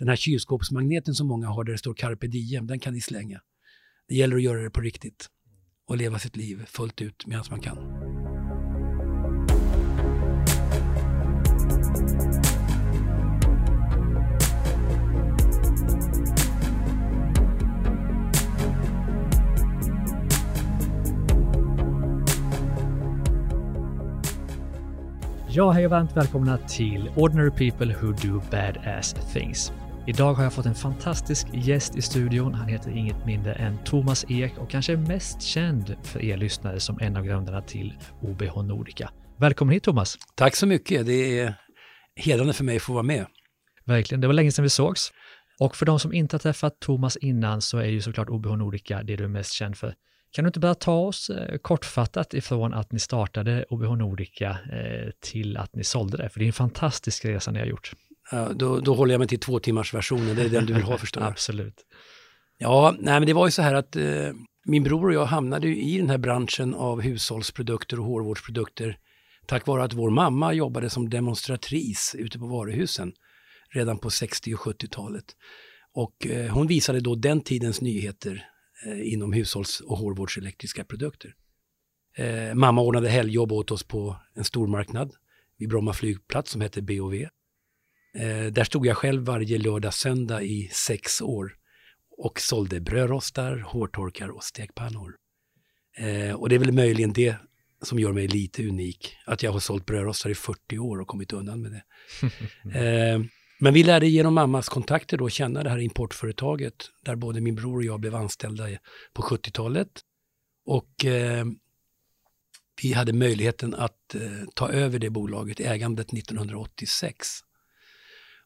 Den här kylskåpsmagneten som många har där det står carpe diem, den kan ni slänga. Det gäller att göra det på riktigt och leva sitt liv fullt ut medan man kan. Ja, hej och varmt välkomna till Ordinary People Who Do Badass Things. Idag har jag fått en fantastisk gäst i studion. Han heter inget mindre än Thomas Ek och kanske är mest känd för er lyssnare som en av grundarna till OBH Nordica. Välkommen hit Thomas! Tack så mycket, det är hedrande för mig att få vara med. Verkligen, det var länge sedan vi sågs. Och för de som inte har träffat Thomas innan så är ju såklart OBH Nordica det du är mest känd för. Kan du inte bara ta oss eh, kortfattat ifrån att ni startade OBH Nordica eh, till att ni sålde det? För det är en fantastisk resa ni har gjort. Ja, då, då håller jag mig till två timmars versionen, det är den du vill ha förstår. Absolut. Ja, nej men det var ju så här att eh, min bror och jag hamnade i den här branschen av hushållsprodukter och hårvårdsprodukter tack vare att vår mamma jobbade som demonstratris ute på varuhusen redan på 60 och 70-talet. Och eh, hon visade då den tidens nyheter eh, inom hushålls och hårvårdselektriska produkter. Eh, mamma ordnade helgjobb åt oss på en stormarknad vid Bromma flygplats som hette BOV. Eh, där stod jag själv varje lördag söndag i sex år och sålde brödrostar, hårtorkar och stekpannor. Eh, och det är väl möjligen det som gör mig lite unik, att jag har sålt brödrostar i 40 år och kommit undan med det. eh, men vi lärde genom mammas kontakter då känna det här importföretaget där både min bror och jag blev anställda på 70-talet. Och eh, vi hade möjligheten att eh, ta över det bolaget, ägandet 1986.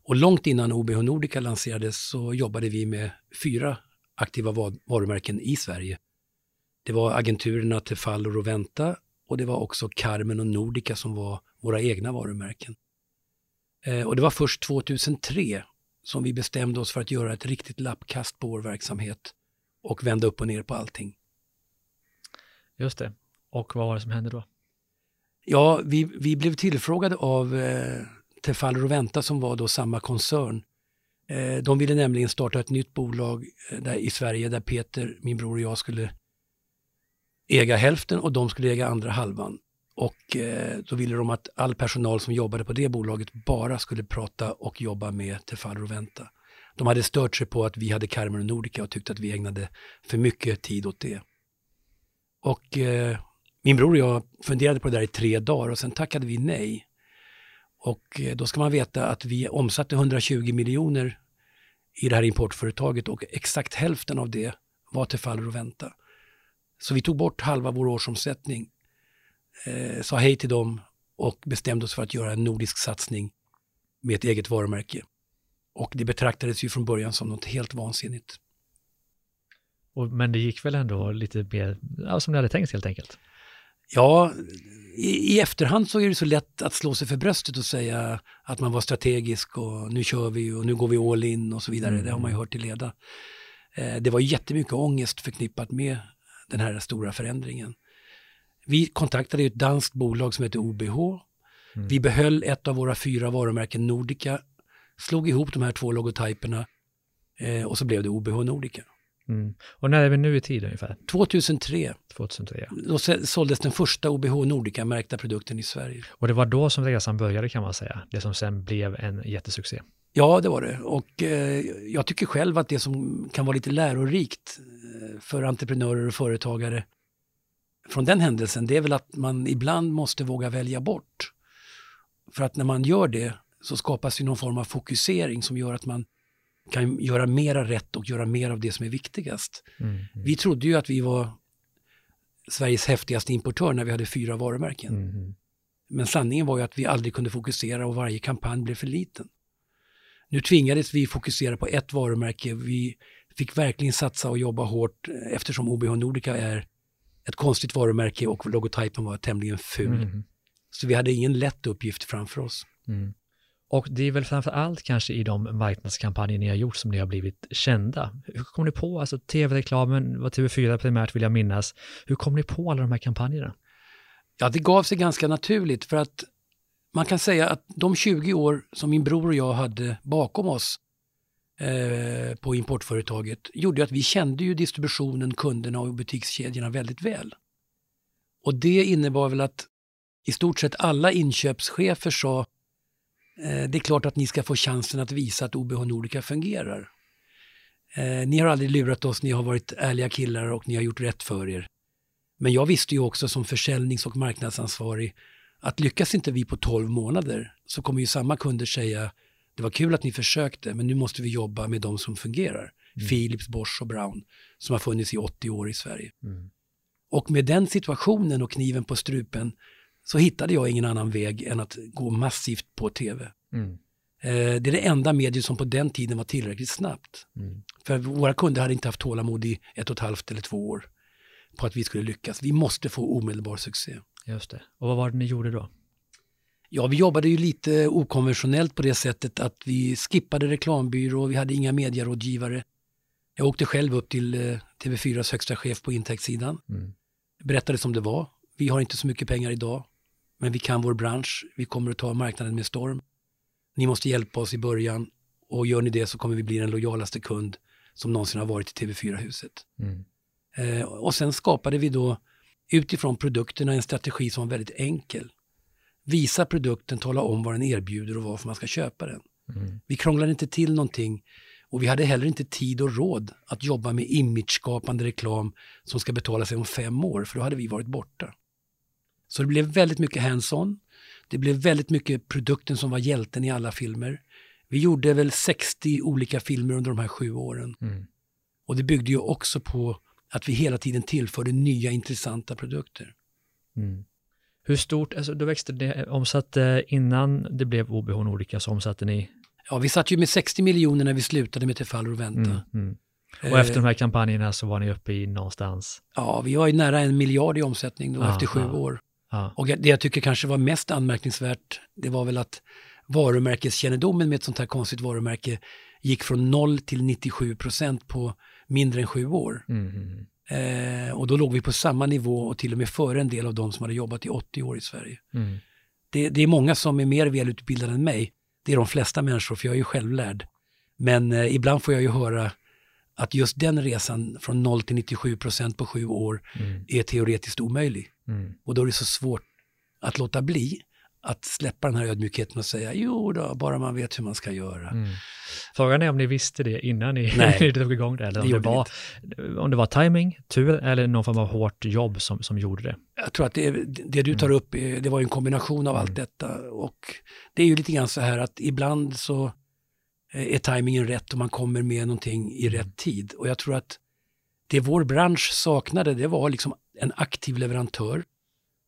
Och långt innan OBH Nordica lanserades så jobbade vi med fyra aktiva varumärken i Sverige. Det var agenturerna Tefal och Roventa och det var också Carmen och Nordica som var våra egna varumärken. Eh, och det var först 2003 som vi bestämde oss för att göra ett riktigt lappkast på vår verksamhet och vända upp och ner på allting. Just det. Och vad var det som hände då? Ja, vi, vi blev tillfrågade av eh, Tefal Roventa som var då samma koncern. Eh, de ville nämligen starta ett nytt bolag eh, där, i Sverige där Peter, min bror och jag skulle äga hälften och de skulle äga andra halvan. Och eh, då ville de att all personal som jobbade på det bolaget bara skulle prata och jobba med Tefal Roventa. De hade stört sig på att vi hade Carmen och Nordica och tyckte att vi ägnade för mycket tid åt det. Och eh, min bror och jag funderade på det där i tre dagar och sen tackade vi nej. Och eh, då ska man veta att vi omsatte 120 miljoner i det här importföretaget och exakt hälften av det var tillfaller och vänta. Så vi tog bort halva vår årsomsättning, eh, sa hej till dem och bestämde oss för att göra en nordisk satsning med ett eget varumärke. Och det betraktades ju från början som något helt vansinnigt. Och, men det gick väl ändå lite mer ja, som ni hade tänkt helt enkelt? Ja, i, i, efterhand så är det så lätt att slå sig för bröstet och säga att man var strategisk och nu kör vi och nu går vi all in och så vidare. Mm. Det har man ju hört till leda. Eh, det var jättemycket ångest förknippat med den här stora förändringen. Vi kontaktade ett danskt bolag som heter OBH. Mm. Vi behöll ett av våra fyra varumärken Nordica, slog ihop de här två logotyperna eh, och så blev det OBH Nordica. Mm. Och när är vi nu i tid ungefär? 2003. 2003 ja. Då såldes den första OBH Nordica-märkta produkten i Sverige. Och det var då som resan började kan man säga, det som sen blev en jättesuccé. Ja, det var det. Och eh, jag tycker själv att det som kan vara lite lärorikt eh, för entreprenörer och företagare från den händelsen, det är väl att man ibland måste våga välja bort. För att när man gör det så skapas ju någon form av fokusering som gör att man kan göra mera rätt och göra mer av det som är viktigast. Mm, mm. Vi trodde ju att vi var Sveriges häftigaste importör när vi hade fyra varumärken. Mm. mm. Men sanningen var ju att vi aldrig kunde fokusera och varje kampanj blev för liten. Nu tvingades vi fokusera på ett varumärke. Vi fick verkligen satsa och jobba hårt eftersom OBH Nordica är ett konstigt varumärke och logotypen var tämligen ful. Mm. Så vi hade ingen lätt uppgift framför oss. Mm. Och det är väl framför allt kanske i de marknadskampanjer ni har gjort som ni har blivit kända. Hur kom ni på, alltså tv-reklamen var TV4 primärt vill jag minnas. Hur kom ni på alla de här kampanjerna? Ja, det gav sig ganska naturligt för att man kan säga att de 20 år som min bror och jag hade bakom oss eh, på importföretaget gjorde att vi kände ju distributionen, kunderna och butikskedjorna väldigt väl. Och det innebar väl att i stort sett alla inköpschefer sa det är klart att ni ska få chansen att visa att OBH Nordica fungerar. Eh, ni har aldrig lurat oss, ni har varit ärliga killar och ni har gjort rätt för er. Men jag visste ju också som försäljnings och marknadsansvarig att lyckas inte vi på 12 månader så kommer ju samma kunder säga det var kul att ni försökte men nu måste vi jobba med de som fungerar. Mm. Philips, Bosch och Brown som har funnits i 80 år i Sverige. Mm. Och med den situationen och kniven på strupen så hittade jag ingen annan väg än att gå massivt på tv. Mm. Eh, det är det enda mediet som på den tiden var tillräckligt snabbt. Mm. För våra kunder hade inte haft tålamod i ett och ett halvt eller två år på att vi skulle lyckas. Vi måste få omedelbar succé. Just det. Och vad var det ni gjorde då? Ja, vi jobbade ju lite okonventionellt på det sättet att vi skippade reklambyrå, vi hade inga medierådgivare. Jag åkte själv upp till eh, TV4s högsta chef på intäktssidan. Mm. Berättade som det var. Vi har inte så mycket pengar idag, men vi kan vår bransch. Vi kommer att ta marknaden med storm. Ni måste hjälpa oss i början och gör ni det så kommer vi bli den lojalaste kund som någonsin har varit i TV4-huset. Mm. Eh, och sen skapade vi då utifrån produkterna en strategi som var väldigt enkel. Visa produkten, tala om vad den erbjuder och varför man ska köpa den. Mm. Vi krånglade inte till någonting och vi hade heller inte tid och råd att jobba med imageskapande reklam som ska betala sig om fem år, för då hade vi varit borta. Så det blev väldigt mycket hands-on. Det blev väldigt mycket produkten som var hjälten i alla filmer. Vi gjorde väl 60 olika filmer under de här sju åren. Mm. Och det byggde ju också på att vi hela tiden tillförde nya intressanta produkter. Mm. Hur stort, alltså då växte det, omsatte innan det blev OBH Nordica så omsatte ni? Ja, vi satt ju med 60 miljoner när vi slutade med Tefal och Vänta. Mm, mm. Och efter de här kampanjerna så var ni uppe i någonstans? Ja, vi var ju nära en miljard i omsättning då, ah, efter sju ah, år. Ah. Och det jag tycker kanske var mest anmärkningsvärt, det var väl att varumärkeskännedomen med ett sånt här konstigt varumärke gick från 0 till 97 procent på mindre än sju år. Mm. Eh, och då låg vi på samma nivå och till och med före en del av de som hade jobbat i 80 år i Sverige. Mm. Det, det, är många som är mer välutbildade än mig. Det är de flesta människor, för jag är ju självlärd. Men eh, ibland får jag ju höra att just den resan från 0 till 97 procent på sju år mm. är teoretiskt omöjlig. Mm. Och då är det så svårt att låta bli att släppa den här ödmjukheten och säga jo då, bara man vet hur man ska göra. Mm. Frågan är om ni visste det innan ni, ni drog igång det, eller om det, det var, om det var timing, tur eller någon form av hårt jobb som, som gjorde det. Jag tror att det, det du tar mm. upp, det var en kombination av mm. allt detta och det är ju lite grann så här att ibland så är tajmingen rätt och man kommer med någonting i rätt mm. tid och jag tror att det vår bransch saknade, det var liksom en aktiv leverantör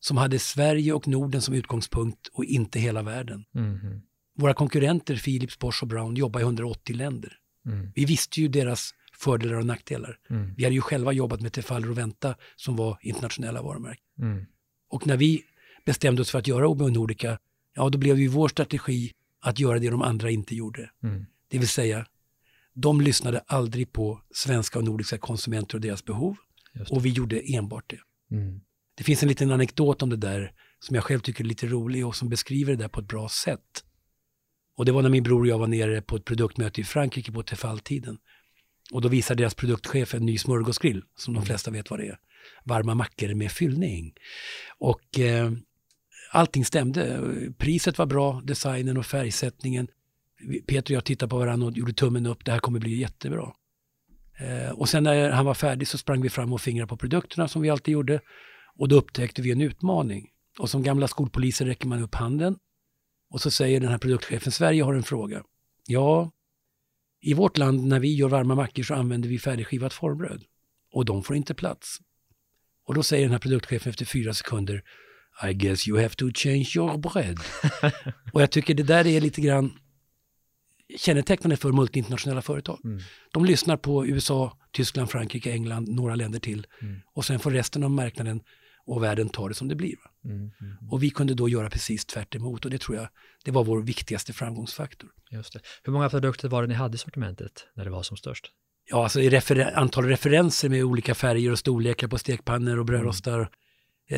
som hade Sverige och Norden som utgångspunkt och inte hela världen. Mm. Våra konkurrenter Philips, Bosch och Brown jobbar i 180 länder. Mm. Vi visste ju deras fördelar och nackdelar. Mm. Vi hade ju själva jobbat med Tefaller och Venta som var internationella varumärken. Mm. Och när vi bestämde oss för att göra OB Nordica, ja då blev ju vår strategi att göra det de andra inte gjorde. Mm. Det vill säga, de lyssnade aldrig på svenska och nordiska konsumenter och deras behov. Och vi gjorde enbart det. Mm. Det finns en liten anekdot om det där som jag själv tycker är lite rolig och som beskriver det där på ett bra sätt. Och det var när min bror och jag var nere på ett produktmöte i Frankrike på Tefal-tiden. Och då visade deras produktchef en ny smörgåsgrill, som de mm. flesta vet vad det är. Varma mackor med fyllning. Och eh, allting stämde. Priset var bra, designen och färgsättningen. Peter och jag tittade på varandra och gjorde tummen upp, det här kommer bli jättebra. Eh, och sen när han var färdig så sprang vi fram och fingrade på produkterna som vi alltid gjorde. Och då upptäckte vi en utmaning. Och som gamla skolpoliser räcker man upp handen och så säger den här produktchefen, Sverige har en fråga. Ja, i vårt land när vi gör varma mackor så använder vi färdigskivat formbröd och de får inte plats. Och då säger den här produktchefen efter fyra sekunder I guess you have to change your bread. och jag tycker det där är lite grann kännetecknande för multinationella företag. Mm. De lyssnar på USA, Tyskland, Frankrike, England, några länder till mm. och sen får resten av marknaden och världen tar det som det blir. Mm, mm, mm, och vi kunde då göra precis tvärt emot och det tror jag det var vår viktigaste framgångsfaktor. Just det. Hur många produkter var det ni hade i sortimentet när det var som störst? Ja, alltså i refer antal referenser med olika färger och storlekar på stekpannor och brödrostar. Mm.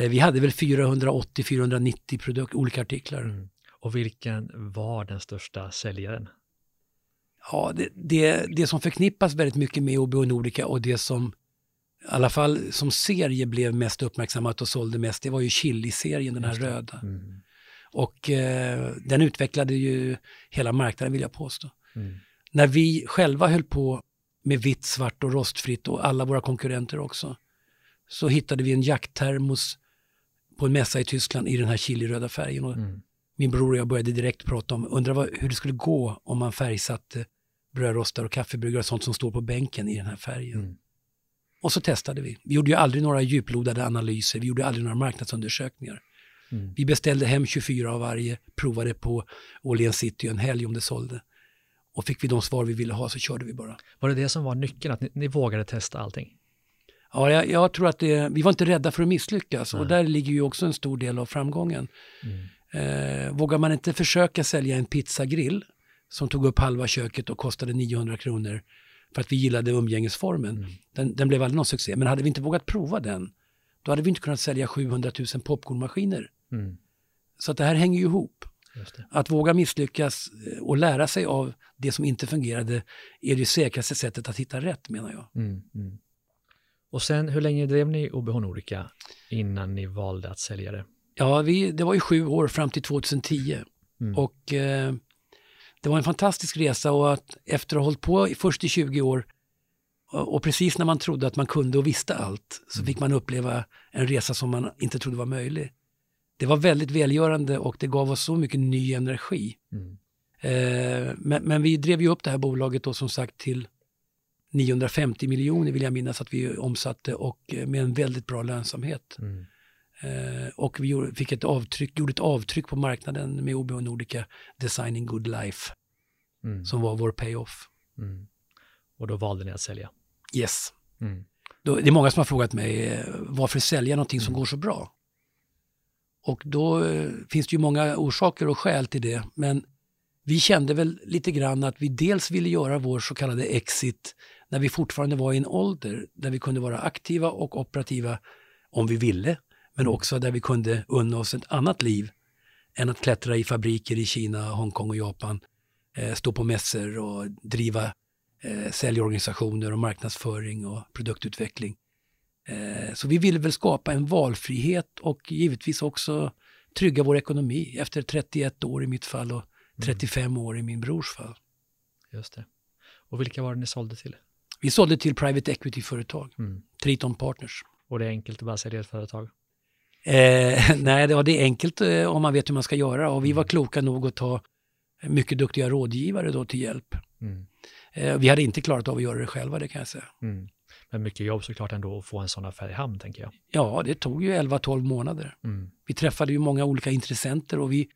Eh, vi hade väl 480-490 produkt, olika artiklar. Mm. Och vilken var den största säljaren? Ja, det, det, det som förknippas väldigt mycket med OBH Nordica och det som i alla fall som serie blev mest uppmärksammat och sålde mest, det var ju Chili-serien, den här röda. Mm. Och eh, den utvecklade ju hela marknaden vill jag påstå. Mm. När vi själva höll på med vitt, svart och rostfritt och alla våra konkurrenter också, så hittade vi en jakttermos på en mässa i Tyskland i den här chiliröda färgen. Och mm. Min bror och jag började direkt prata om, undra hur det skulle gå om man färgsatte brödrostar och kaffebryggare och sånt som står på bänken i den här färgen. Mm. Och så testade vi. Vi gjorde ju aldrig några djuplodade analyser, vi gjorde aldrig några marknadsundersökningar. Mm. Vi beställde hem 24 av varje, provade på Åhléns City en helg om det sålde. Och fick vi de svar vi ville ha så körde vi bara. Var det det som var nyckeln, att ni, ni vågade testa allting? Ja, jag, jag, tror att det, vi var inte rädda för att misslyckas Nej. och där ligger ju också en stor del av framgången. Mm. Eh, vågar man inte försöka sälja en pizzagrill som tog upp halva köket och kostade 900 kronor för att vi gillade umgängesformen. Mm. Den, den, blev aldrig någon succé, men hade vi inte vågat prova den, då hade vi inte kunnat sälja 700 000 popcornmaskiner. Mm. Så att det här hänger ju ihop. Att våga misslyckas eh, och lära sig av det som inte fungerade är det säkraste sättet att hitta rätt menar jag. Mm, mm. Och sen, hur länge drev ni OBH Nordica innan ni valde att sälja det? Ja, vi, det var ju sju år fram till 2010. Mm. Och eh, det var en fantastisk resa och att efter att ha hållit på först i 20 år och, och precis när man trodde att man kunde och visste allt så fick man uppleva en resa som man inte trodde var möjlig. Det var väldigt välgörande och det gav oss så mycket ny energi. Mm. Eh, men, men, vi drev ju upp det här bolaget då som sagt till 950 miljoner vill jag minnas att vi omsatte och eh, med en väldigt bra lönsamhet. Mm. Eh, och vi gjorde, fick ett avtryck, gjorde ett avtryck på marknaden med OBH Nordica Designing Good Life mm. som var vår payoff. Mm. Och då valde ni att sälja? Yes. Mm. Då, det är många som har frågat mig eh, varför sälja någonting som mm. går så bra? Och då eh, finns det ju många orsaker och skäl till det. Men vi kände väl lite grann att vi dels ville göra vår så kallade exit när vi fortfarande var i en ålder där vi kunde vara aktiva och operativa om vi ville, men också där vi kunde unna oss ett annat liv än att klättra i fabriker i Kina, Hongkong och Japan, eh, stå på mässor och driva eh, säljorganisationer och marknadsföring och produktutveckling. Eh, så vi ville väl skapa en valfrihet och givetvis också trygga vår ekonomi efter 31 år i mitt fall och 35 mm. år i min brors fall. Just det. Och vilka var det ni sålde till? Vi sålde till private equity-företag, mm. Triton Partners. Och det är enkelt att bara sälja ett företag? Eh, nej, det, det är enkelt eh, om man vet hur man ska göra och vi var mm. kloka nog att ta mycket duktiga rådgivare då till hjälp. Mm. Eh, vi hade inte klarat av att göra det själva, det kan jag säga. Mm. Men mycket jobb såklart ändå att få en sån affär i hamn, tänker jag. Ja, det tog ju 11-12 månader. Mm. Vi träffade ju många olika intressenter och vi,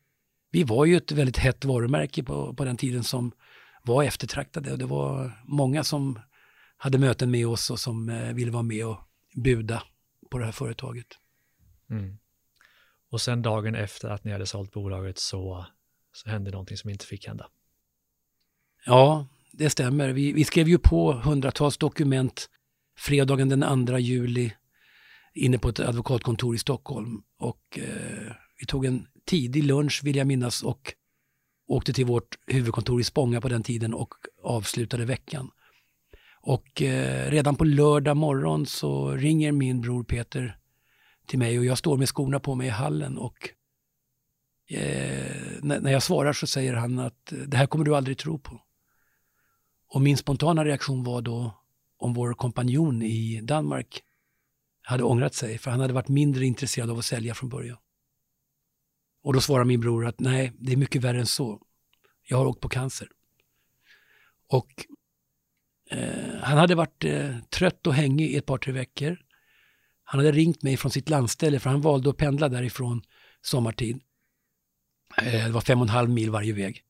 vi var ju ett väldigt hett varumärke på, på den tiden som var eftertraktade. Och det var många som hade möten med oss och som eh, ville vara med och buda på det här företaget. Mm. Och sen dagen efter att ni hade sålt bolaget så, så hände någonting som inte fick hända. Ja, det stämmer. Vi, vi skrev ju på hundratals dokument fredagen den 2 juli inne på ett advokatkontor i Stockholm. Och eh, vi tog en tidig lunch vill jag minnas och åkte till vårt huvudkontor i Spånga på den tiden och avslutade veckan. Och eh, redan på lördag morgon så ringer min bror Peter till mig och jag står med skorna på mig i hallen och eh, när jag svarar så säger han att eh, det här kommer du aldrig tro på. Och min spontana reaktion var då om vår kompanjon i Danmark hade ångrat sig för han hade varit mindre intresserad av att sälja från början. Och då svarar min bror att nej, det är mycket värre än så. Jag har åkt på cancer. Och eh, han hade varit eh, trött och hängig i ett par, tre veckor. Han hade ringt mig från sitt landställe för han valde att pendla därifrån sommartid. Eh, det var fem och en halv mil varje väg.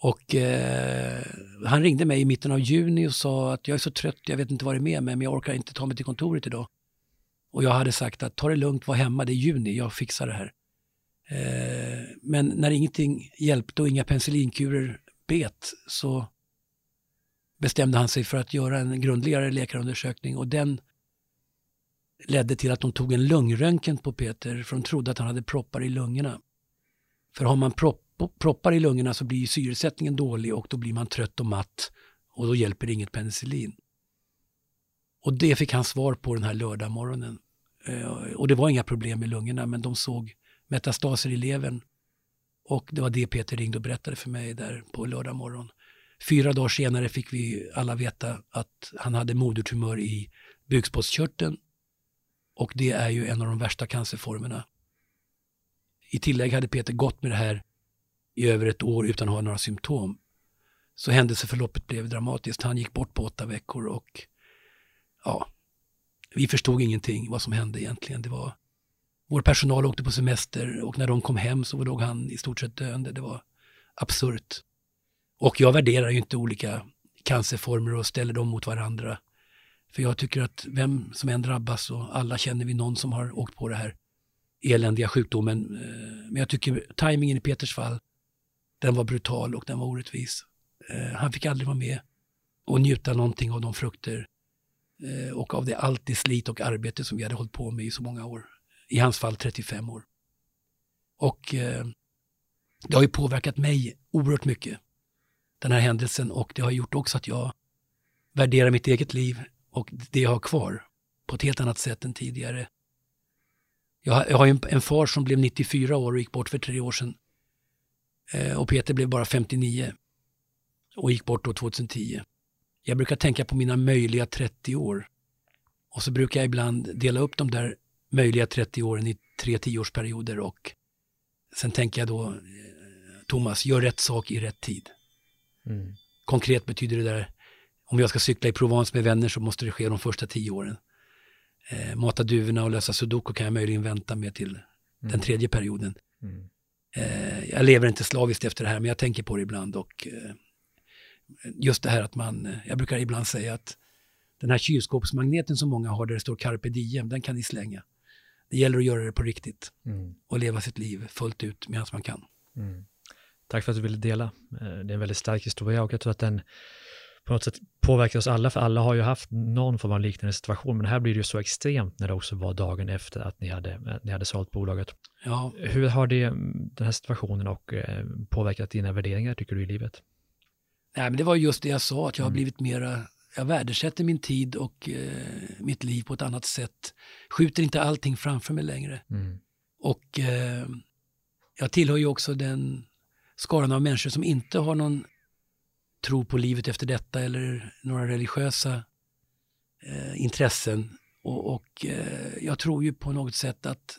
Och eh, han ringde mig i mitten av juni och sa att jag är så trött, jag vet inte vad det är med mig, men jag orkar inte ta mig till kontoret idag. Och jag hade sagt att ta det lugnt, var hemma, det är juni, jag fixar det här. Eh, men när ingenting hjälpte och inga penicillinkurer bet så bestämde han sig för att göra en grundligare läkarundersökning och den ledde till att de tog en lungröntgen på Peter för de trodde att han hade proppar i lungorna. För har man propp proppar i lungorna så blir syresättningen dålig och då blir man trött och matt och då hjälper inget penicillin. Och det fick han svar på den här lördagmorgonen. Eh, och det var inga problem med lungorna men de såg metastaser i levern. Och det var det Peter ringde och berättade för mig där på lördag morgon. Fyra dagar senare fick vi alla veta att han hade modertumör i bukspottkörteln. Och det är ju en av de värsta cancerformerna. I tillägg hade Peter gått med det här i över ett år utan att ha några symptom. Så händelseförloppet blev dramatiskt. Han gick bort på åtta veckor och ja, vi förstod ingenting vad som hände egentligen. Det var, vår personal åkte på semester och när de kom hem så låg han i stort sett döende. Det var absurt. Och jag värderar ju inte olika cancerformer och ställer dem mot varandra. För jag tycker att vem som än drabbas och alla känner vi någon som har åkt på det här eländiga sjukdomen. Eh, men jag tycker tajmingen i Peters fall, den var brutal och den var orättvis. Eh, han fick aldrig vara med och njuta någonting av de frukter eh, och av det allt det slit och arbete som vi hade hållit på med i så många år. I hans fall 35 år. Och det har ju påverkat mig oerhört mycket, den här händelsen och det har gjort också att jag värderar mitt eget liv och det jag har kvar på ett helt annat sätt än tidigare. Jag har, jag har en, en, far som blev 94 år och gick bort för tre år sedan. Eh, och Peter blev bara 59 och gick bort då 2010. Jag brukar tänka på mina möjliga 30 år. Och så brukar jag ibland dela upp de där möjliga 30 åren i tre tioårsperioder och sen tänker jag då, eh, Thomas, gör rätt sak i rätt tid. Mm. Konkret betyder det där, om jag ska cykla i Provence med vänner så måste det ske de första tio åren. Eh, mata duvorna och lösa sudoku kan jag möjligen vänta med till mm. den tredje perioden. Mm. Eh, jag lever inte slaviskt efter det här men jag tänker på det ibland och eh, just det här att man, eh, jag brukar ibland säga att den här kylskåpsmagneten som många har där det står carpe diem, den kan ni slänga. Det gäller att göra det på riktigt mm. och leva sitt liv fullt ut medan man kan. Mm. Tack för att du ville dela. Eh, det är en väldigt stark historia och jag tror att den på något sätt påverkar oss alla, för alla har ju haft någon form av liknande situation, men här blir det ju så extremt när det också var dagen efter att ni hade, ni hade sålt bolaget. Ja. Hur har det, den här situationen och eh, påverkat dina värderingar, tycker du, i livet? Nej, men det var just det jag sa, att jag har mm. blivit mera, jag värdesätter min tid och eh, mitt liv på ett annat sätt. Skjuter inte allting framför mig längre. Mm. Och eh, jag tillhör ju också den skaran av människor som inte har någon tro på livet efter detta eller några religiösa eh, intressen. Och, och eh, jag tror ju på något sätt att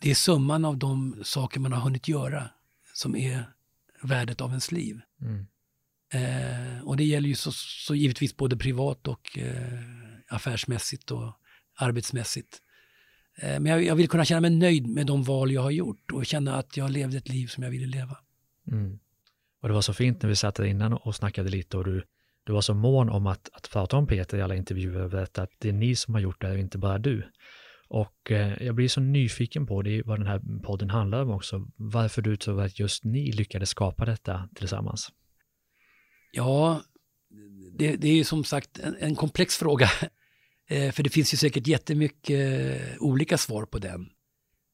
det är summan av de saker man har hunnit göra som är värdet av ens liv. Mm. Eh, och det gäller ju så, så givetvis både privat och eh, affärsmässigt och arbetsmässigt. Eh, men jag, jag, vill kunna känna mig nöjd med de val jag har gjort och känna att jag levde ett liv som jag ville leva. Mm. Och det var så fint när vi satt där innan och snackade lite och du, du var så mån om att, att prata om Peter i alla intervjuer och berätta att det är ni som har gjort det och inte bara du. Och eh, jag blir så nyfiken på det, vad den här podden handlar om också. Varför du tror att just ni lyckades skapa detta tillsammans? Ja, det, det är ju som sagt en, en komplex fråga. Eh, för det finns ju säkert jättemycket eh, olika svar på den.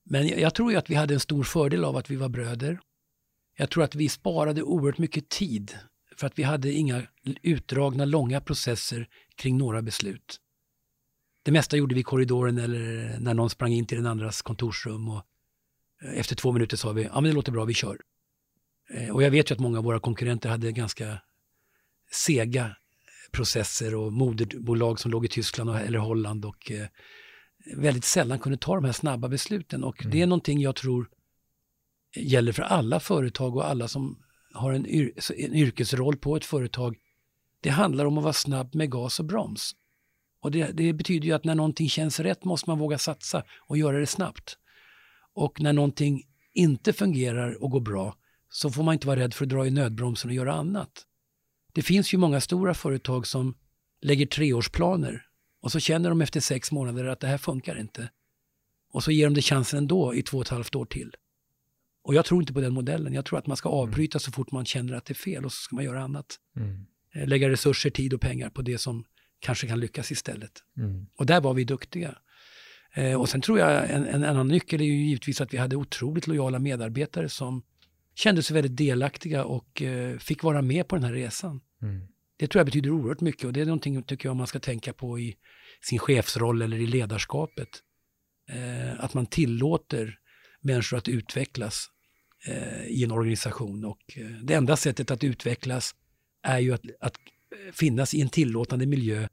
Men jag, jag tror ju att vi hade en stor fördel av att vi var bröder. Jag tror att vi sparade oerhört mycket tid för att vi hade inga utdragna, långa processer kring några beslut. Det mesta gjorde vi i korridoren eller när någon sprang in till den andras kontorsrum och eh, efter två minuter sa vi, ja men det låter bra, vi kör. Eh, och jag vet ju att många av våra konkurrenter hade ganska sega processer och moderbolag som låg i Tyskland eller Holland och eh, väldigt sällan kunde ta de här snabba besluten. Och mm. det är någonting jag tror gäller för alla företag och alla som har en, yr en yrkesroll på ett företag. Det handlar om att vara snabb med gas och broms. Och det, det, betyder ju att när någonting känns rätt måste man våga satsa och göra det snabbt. Och när någonting inte fungerar och går bra så får man inte vara rädd för att dra i nödbromsen och göra annat. Det finns ju många stora företag som lägger treårsplaner och så känner de efter sex månader att det här funkar inte. Och så ger de det chansen ändå i två och ett halvt år till. Och jag tror inte på den modellen. Jag tror att man ska mm. avbryta så fort man känner att det är fel och så ska man göra annat. Mm. Eh, lägga resurser, tid och pengar på det som kanske kan lyckas istället. Mm. Och där var vi duktiga. Eh, och sen tror jag en, en annan nyckel är ju givetvis att vi hade otroligt lojala medarbetare som kände sig väldigt delaktiga och eh, fick vara med på den här resan. Mm. Det tror jag betyder oerhört mycket och det är någonting tycker jag man ska tänka på i sin chefsroll eller i ledarskapet. Eh, att man tillåter människor att utvecklas i en organisation och eh, det enda sättet att utvecklas är ju att, att finnas i en tillåtande miljö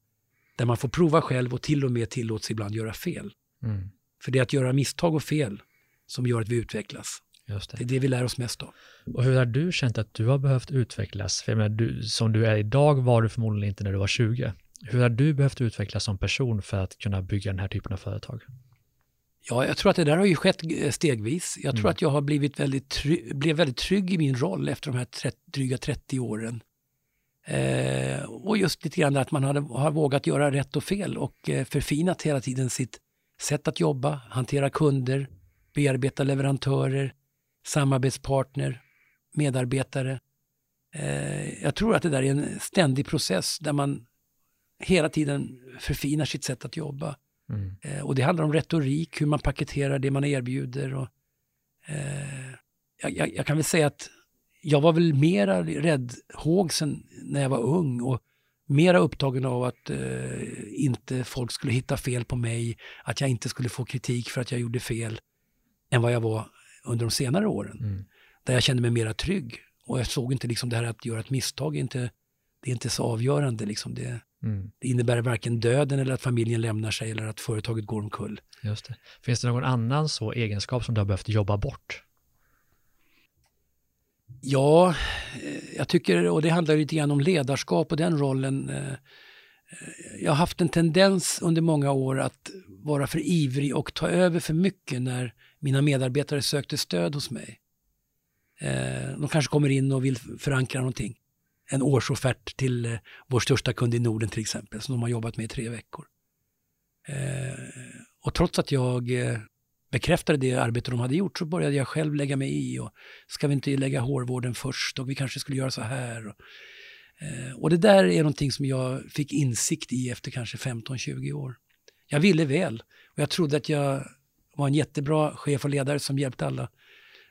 där man får prova själv och till och med tillåts ibland göra fel. Mm. För det är att göra misstag och fel som gör att vi utvecklas. Just det. det är det vi lär oss mest av. Och hur har du känt att du har behövt utvecklas? För menar, du, som du är idag var du förmodligen inte när du var 20. Hur har du behövt utvecklas som person för att kunna bygga den här typen av företag? Ja, jag tror att det där har ju skett eh, stegvis. Jag tror mm. att jag har blivit väldigt, trygg, blev väldigt trygg i min roll efter de här 30, dryga 30 åren. Eh, och just lite grann att man hade, har vågat göra rätt och fel och eh, förfinat hela tiden sitt sätt att jobba, hantera kunder, bearbeta leverantörer, samarbetspartner, medarbetare. Eh, jag tror att det där är en ständig process där man hela tiden förfinar sitt sätt att jobba. Mm. Eh, och det handlar om retorik, hur man paketerar det man erbjuder. Och, eh, jag, jag, kan väl säga att jag var väl mera räddhågsen när jag var ung och mera upptagen av att eh, inte folk skulle hitta fel på mig, att jag inte skulle få kritik för att jag gjorde fel, än vad jag var under de senare åren. Mm. Där jag kände mig mera trygg. Och jag såg inte liksom det här att göra ett misstag, inte, det är inte så avgörande. Liksom det, mm. det innebär varken döden eller att familjen lämnar sig eller att företaget går omkull. Just det. Finns det någon annan så egenskap som du har behövt jobba bort? Ja, eh, jag tycker, och det handlar lite grann om ledarskap och den rollen. Eh, eh, jag har haft en tendens under många år att vara för ivrig och ta över för mycket när mina medarbetare sökte stöd hos mig. De kanske kommer in och vill förankra någonting. En årsoffert till eh, vår största kund i Norden till exempel, som de har jobbat med i tre veckor. Eh, och trots att jag eh, bekräftade det arbete de hade gjort så började jag själv lägga mig i. Och ska vi inte lägga hårvården först och vi kanske skulle göra så här. Och, och det där är någonting som jag fick insikt i efter kanske 15-20 år. Jag ville väl och jag trodde att jag var en jättebra chef och ledare som hjälpte alla.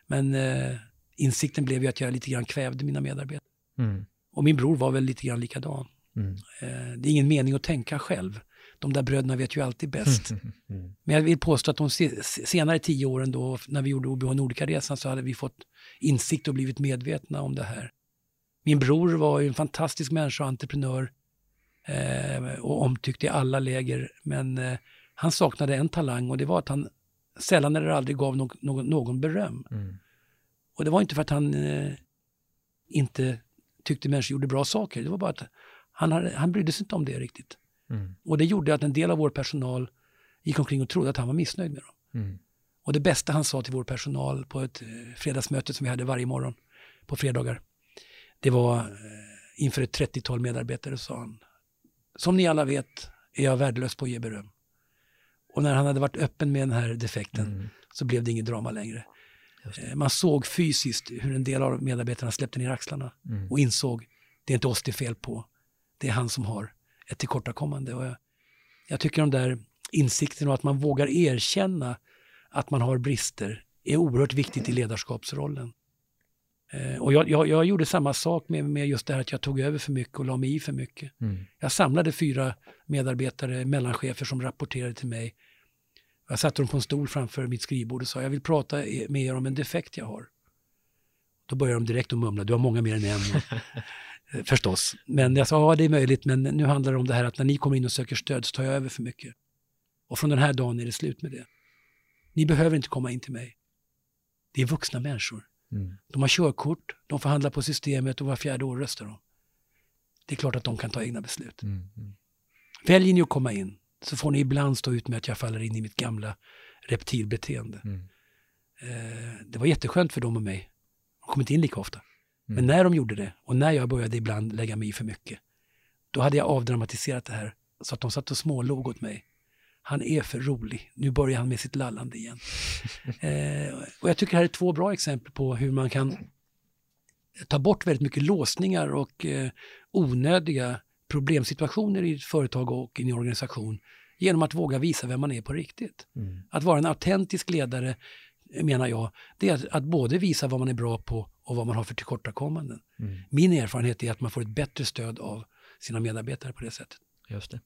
Men eh, insikten blev ju att jag lite grann kvävde mina medarbetare. Mm. Och min bror var väl lite grann likadan. Mm. Eh, det är ingen mening att tänka själv de där bröderna vet ju alltid bäst. Mm. Men jag vill påstå att de senare tio åren då, när vi gjorde OBH Nordica-resan, så hade vi fått insikt och blivit medvetna om det här. Min bror var ju en fantastisk människa och entreprenör eh, och omtyckt i alla läger. Men eh, han saknade en talang och det var att han sällan eller aldrig gav no någon, någon beröm. Mm. Och det var inte för att han eh, inte tyckte människor gjorde bra saker. Det var bara att han, hade, han brydde sig inte om det riktigt. Mm. Och det gjorde att en del av vår personal gick omkring och trodde att han var missnöjd med dem. Mm. Och det bästa han sa till vår personal på ett eh, fredagsmöte som vi hade varje morgon på fredagar, det var eh, inför ett 30-tal medarbetare sa han, som ni alla vet är jag värdelös på att ge beröm. Och när han hade varit öppen med den här defekten mm. så blev det inget drama längre. Eh, man såg fysiskt hur en del av medarbetarna släppte ner axlarna mm. och insåg det är inte oss det är fel på, det är han som har ett tillkortakommande. Och jag, jag tycker de där insikten och att man vågar erkänna att man har brister är oerhört viktigt i ledarskapsrollen. Eh, och jag, jag, jag, gjorde samma sak med, med just det här att jag tog över för mycket och la mig i för mycket. Mm. Jag samlade fyra medarbetare, mellanchefer som rapporterade till mig. Jag satte dem på en stol framför mitt skrivbord och sa jag vill prata med er om en defekt jag har. Då började de direkt att mumla, du har många mer än en. Eh, förstås. Men jag sa, ja det är möjligt, men nu handlar det om det här att när ni kommer in och söker stöd så tar jag över för mycket. Och från den här dagen är det slut med det. Ni behöver inte komma in till mig. Det är vuxna människor. Mm. De har körkort, de förhandlar på systemet och var fjärde år röstar de. Det är klart att de kan ta egna beslut. Mm. Mm. Väljer ni att komma in så får ni ibland stå ut med att jag faller in i mitt gamla reptilbeteende. Mm. Eh, det var jätteskönt för dem och mig. De kom inte in lika ofta. Men mm. när de gjorde det och när jag började ibland lägga mig i för mycket, då hade jag avdramatiserat det här så att de satt och smålog åt mig. Han är för rolig, nu börjar han med sitt lallande igen. eh, och jag tycker det här är två bra exempel på hur man kan ta bort väldigt mycket låsningar och eh, onödiga problemsituationer i ett företag och i en organisation genom att våga visa vem man är på riktigt. Mm. Att vara en autentisk ledare menar jag, det är att, att både visa vad man är bra på och vad man har för tillkortakommanden. Mm. Min erfarenhet är att man får ett bättre stöd av sina medarbetare på det sättet. Just det.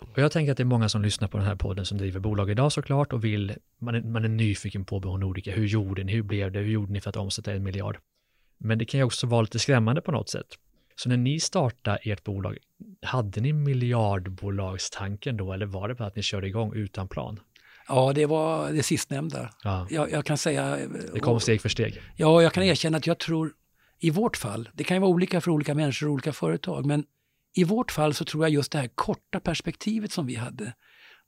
Och jag tänker att det är många som lyssnar på den här podden som driver bolag idag såklart och vill, man är, man är nyfiken på Behåll Nordica. Hur gjorde ni? Hur blev det? Hur gjorde ni för att omsätta en miljard? Men det kan ju också vara lite skrämmande på något sätt. Så när ni startade ert bolag, hade ni miljardbolagstanken då eller var det bara att ni körde igång utan plan? Ja, det var det sistnämnda. Ja, Jag, jag kan säga... det kom steg för steg. Ja, jag kan erkänna att jag tror, i vårt fall, det kan ju vara olika för olika människor och olika företag, men i vårt fall så tror jag just det här korta perspektivet som vi hade,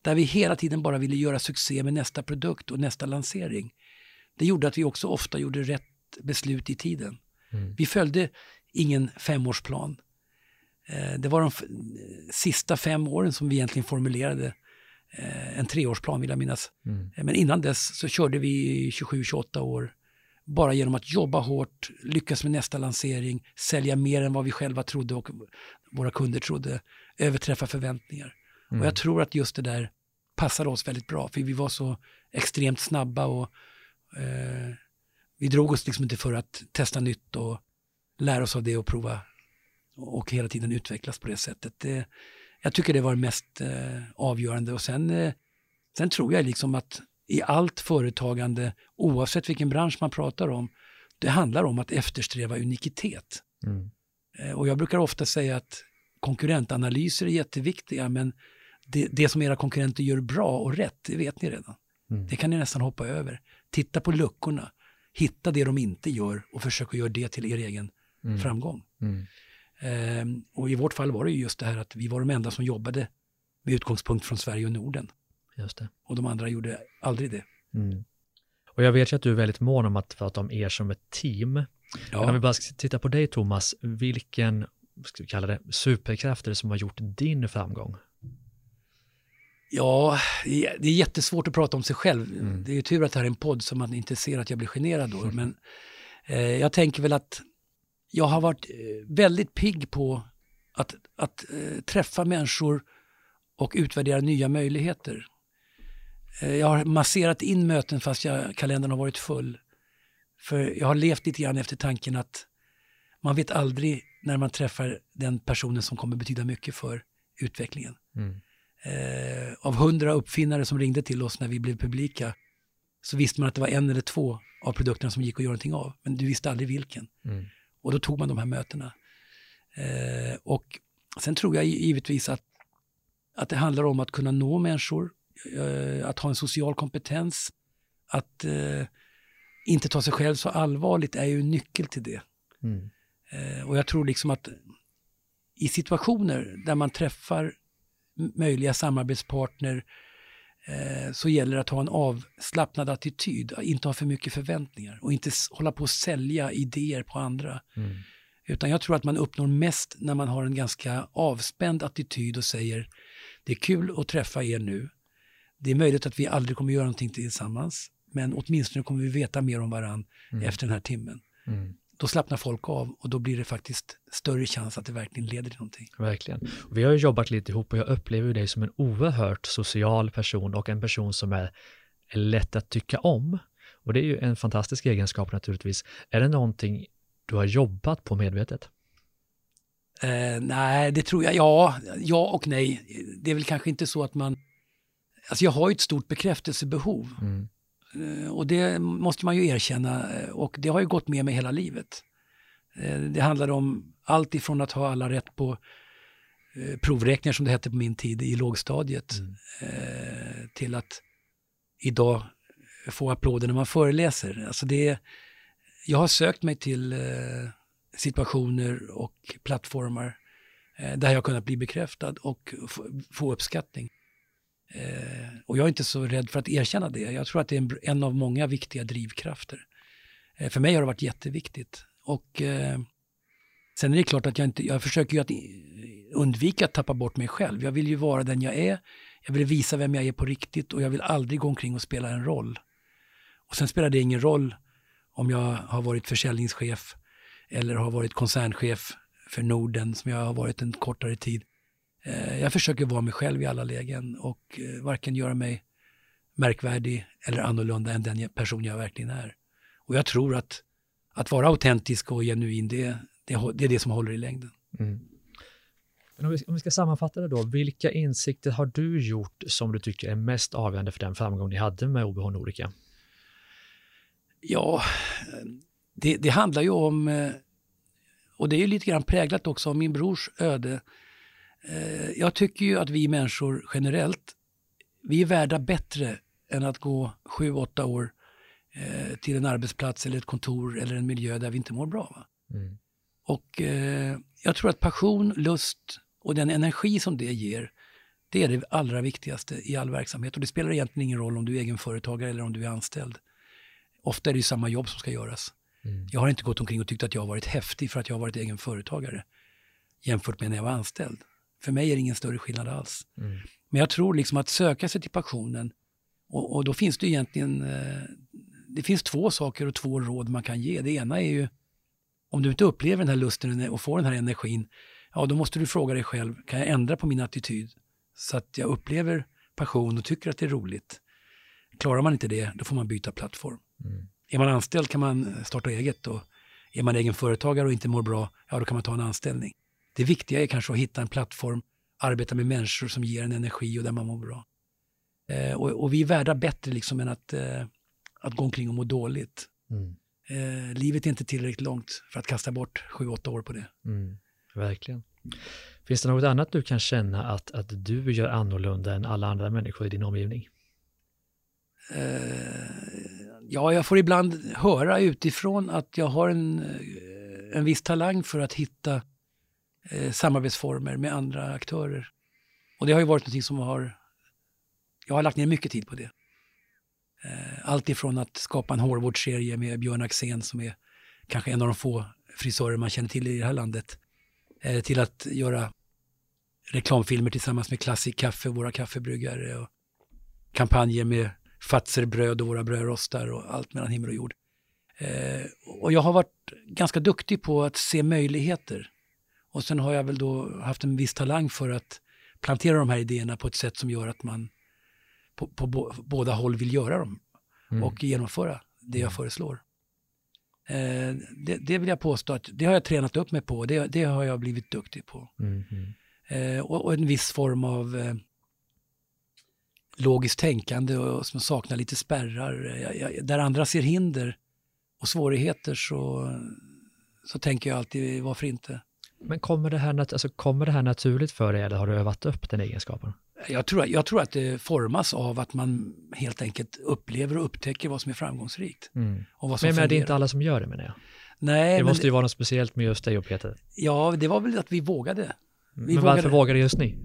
där vi hela tiden bara ville göra succé med nästa produkt och nästa lansering, det gjorde att vi också ofta gjorde rätt beslut i tiden. Mm. Vi följde ingen femårsplan. Eh, Det var de sista fem åren som vi egentligen formulerade eh, en treårsplan vill jag minnas. Mm. Eh, Men innan dess så körde vi 27-28 år bara genom att jobba hårt, lyckas med nästa lansering, sälja mer än vad vi själva trodde och våra kunder trodde, överträffa förväntningar. Mm. Och jag tror att just det där passade oss väldigt bra, för vi var så extremt snabba och eh, vi drog oss liksom inte för att testa nytt och lära oss av det och prova och hela tiden utvecklas på det sättet. Det, jag tycker det var det mest eh, avgörande och sen, eh, sen tror jag liksom att i allt företagande, oavsett vilken bransch man pratar om, det handlar om att eftersträva unikitet. Mm. Eh, Och jag brukar ofta säga att konkurrentanalyser är jätteviktiga, men det, det som era konkurrenter gör bra och rätt, det vet ni redan. Mm. Det kan ni nästan hoppa över. Titta på luckorna, hitta det de inte gör och försök att göra det till er egen Mm. framgång. Mm. Ehm, och i vårt fall var det ju just det här att vi var de enda som jobbade med utgångspunkt från Sverige och Norden. Just det. Och de andra gjorde aldrig det. Mm. Och jag vet ju att du är väldigt mån om att prata om er som ett team. Men om vi Ja, bara ska titta på dig Thomas, vilken ska vi kalla det, superkraft är det som har gjort din framgång? ja det är det är jättesvårt att prata om sig själv. Mm. Det är ju tur att det här är en podd så man inte ser att jag blir generad då. Men eh, jag tänker väl att jag har varit eh, väldigt pigg på att, att eh, träffa människor och utvärdera nya möjligheter. Eh, jag har masserat in möten fast jag, kalendern har varit full. För jag har levt lite grann efter tanken att man vet aldrig när man träffar den personen som kommer betyda mycket för utvecklingen. Mm. Eh, av hundra uppfinnare som ringde till oss när vi blev publika så visste man att det var en eller två av produkterna som gick att göra någonting av. Men du visste aldrig vilken. Mm. Och då tog man de här mötena. Eh, och sen tror jag givetvis att, att det handlar om att kunna nå människor, eh, att ha en social kompetens, att eh, inte ta sig själv så allvarligt är ju en nyckel till det. Mm. Eh, och jag tror liksom att i situationer där man träffar möjliga samarbetspartner så gäller det att ha en avslappnad attityd, att inte ha för mycket förväntningar och inte hålla på att sälja idéer på andra. Mm. Utan jag tror att man uppnår mest när man har en ganska avspänd attityd och säger det är kul att träffa er nu. Det är möjligt att vi aldrig kommer göra någonting tillsammans, men åtminstone kommer vi veta mer om varann Mm. efter den här timmen. Mm. Då slappnar folk av och då blir det faktiskt större chans att det verkligen leder till någonting. Verkligen. Vi har ju jobbat lite ihop och jag upplever dig som en oerhört social person och en person som är, är lätt att tycka om. Och det är ju en fantastisk egenskap naturligtvis. Är det någonting du har jobbat på medvetet? Eh, nej, det tror jag. Ja, ja och nej. Det är väl kanske inte så att man... Alltså jag har ju ett stort bekräftelsebehov Mm. Eh, och det måste man ju erkänna eh, och det har ju gått med mig hela livet. Eh, det handlar om allt ifrån att ha alla rätt på provräkningar som det hette på min tid i lågstadiet Mm. till att idag få applåder när man föreläser. Alltså det, jag har sökt mig till situationer och plattformar där jag kunnat bli bekräftad och få uppskattning. Eh, och jag är inte så rädd för att erkänna det. Jag tror att det är en, en av många viktiga drivkrafter. Eh, för mig har det varit jätteviktigt. Och eh, sen är det klart att jag inte, jag försöker ju att undvika att tappa bort mig själv. Jag vill ju vara den jag är. Jag vill visa vem jag är på riktigt och jag vill aldrig gå omkring och spela en roll. Och sen spelar det ingen roll om jag har varit försäljningschef eller har varit koncernchef för Norden som jag har varit en kortare tid. Eh, Jag försöker vara mig själv i alla lägen och eh, varken göra mig märkvärdig eller annorlunda än den person jag verkligen är. Och jag tror att att vara autentisk och genuin, det, det, det är det som håller i längden. Mm. Men om vi, om vi ska sammanfatta det då, vilka insikter har du gjort som du tycker är mest avgörande för den framgång ni hade med OBH Nordica? Ja, det, det handlar ju om, eh, och det är ju lite grann präglat också av min brors öde. Eh, jag tycker ju att vi människor generellt, vi är värda bättre än att gå sju, åtta år eh, till en arbetsplats eller ett kontor eller en miljö där vi inte mår bra. Mm. Och eh, jag tror att passion, lust och den energi som det ger, det är det allra viktigaste i all verksamhet. Och det spelar egentligen ingen roll om du är egenföretagare eller om du är anställd. Ofta är det ju samma jobb som ska göras. Mm. Jag har inte gått omkring och tyckt att jag har varit häftig för att jag har varit egenföretagare jämfört med när jag var anställd. För mig är det ingen större skillnad alls. Mm. Men jag tror liksom att söka sig till passionen och, och då finns det egentligen eh, det finns två saker och två råd man kan ge. Det ena är ju om du inte upplever den här lusten och får den här energin, ja då måste du fråga dig själv, kan jag ändra på min attityd så att jag upplever passion och tycker att det är roligt? Klarar man inte det, då får man byta plattform. Mm. Är man anställd kan man starta eget och är man egen företagare och inte mår bra, ja då kan man ta en anställning. Det viktiga är kanske att hitta en plattform, arbeta med människor som ger en energi och där man mår bra. Eh, och, och, vi är värda bättre liksom än att, eh, att gå omkring och må dåligt. Mm. Eh, livet är inte tillräckligt långt för att kasta bort sju, åtta år på det. Mm, verkligen. Finns det något annat du kan känna att, att du gör annorlunda än alla andra människor i din omgivning? Eh, ja, jag får ibland höra utifrån att jag har en, eh, en viss talang för att hitta eh, samarbetsformer med andra aktörer. Och det har ju varit någonting som har... Jag har lagt ner mycket tid på det. Eh, allt ifrån att skapa en hårvårdsserie med Björn Axén som är kanske en av de få frisörer man känner till i det här landet, eh, till att göra reklamfilmer tillsammans med Classic Kaffe, våra kaffebryggare och kampanjer med Fatser bröd och våra brödrostar och allt mellan himmel och jord. Eh, och jag har varit ganska duktig på att se möjligheter. Och sen har jag väl då haft en viss talang för att plantera de här idéerna på ett sätt som gör att man på, på båda håll vill göra dem mm. och genomföra det jag mm. föreslår. Eh, det, det, vill jag påstå att det har jag tränat upp mig på, det, det har jag blivit duktig på. Mm. Eh, och, och, en viss form av eh, logiskt tänkande och som saknar lite spärrar. Jag, jag, där andra ser hinder och svårigheter så, så tänker jag alltid varför inte. Men kommer det, här, alltså, kommer det här naturligt för dig eller har du övat upp den egenskapen? Jag tror, jag tror att det formas av att man helt enkelt upplever och upptäcker vad som är framgångsrikt. Mm. Och vad som men, men det är inte alla som gör det menar jag. Nej, det måste ju vara något speciellt med just dig och Peter. Ja, det var väl att vi vågade. Mm. Vi men varför vågade just ni?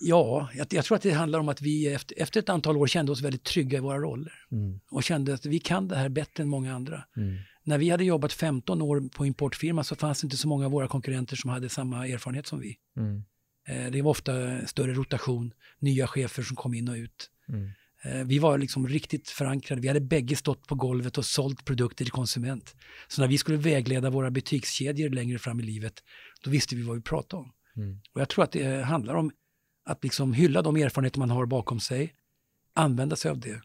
Ja, jag, jag, tror att det handlar om att vi efter, efter, ett antal år kände oss väldigt trygga i våra roller. Mm. Och kände att vi kan det här bättre än många andra. Mm. När vi hade jobbat 15 år på importfirma så fanns det inte så många av våra konkurrenter som hade samma erfarenhet som vi. Mm. Eh, det var ofta större rotation, nya chefer som kom in och ut. Mm. Eh, vi var liksom riktigt förankrade. Vi hade bägge stått på golvet och sålt produkter till konsument. Så när vi skulle vägleda våra butikskedjor längre fram i livet, då visste vi vad vi pratade om. Mm. Och jag tror att det handlar om att liksom hylla de erfarenheter man har bakom sig, använda sig av det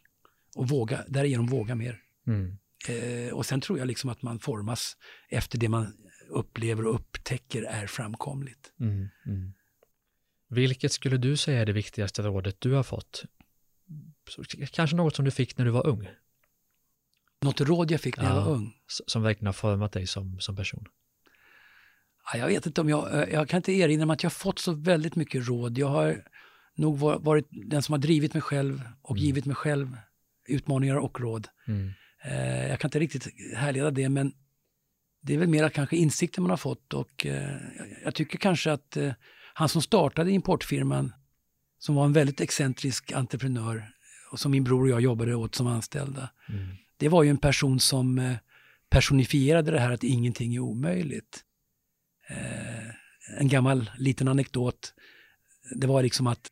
och våga, därigenom våga mer. Mm. Eh, och sen tror jag liksom att man formas efter det man upplever och upptäcker är framkomligt. Mm. mm. Vilket skulle du säga är det viktigaste rådet du har fått? Kanske något som du fick när du var ung? Något råd jag fick när ja, jag var ung? Som verkligen har format dig som, som person? Ja, jag vet inte om jag, eh, jag kan inte erinra mig att jag fått så väldigt mycket råd. Jag har nog varit den som har drivit mig själv och mm. givit mig själv utmaningar och råd. Mm. Eh, jag kan inte riktigt härleda det, men det är väl mer kanske insikter man har fått och eh, jag tycker kanske att han som startade importfirman, som var en väldigt excentrisk entreprenör och som min bror och jag jobbade åt som anställda. Mm. Det var ju en person som eh, personifierade det här att ingenting är omöjligt. Eh, en gammal liten anekdot, det var liksom att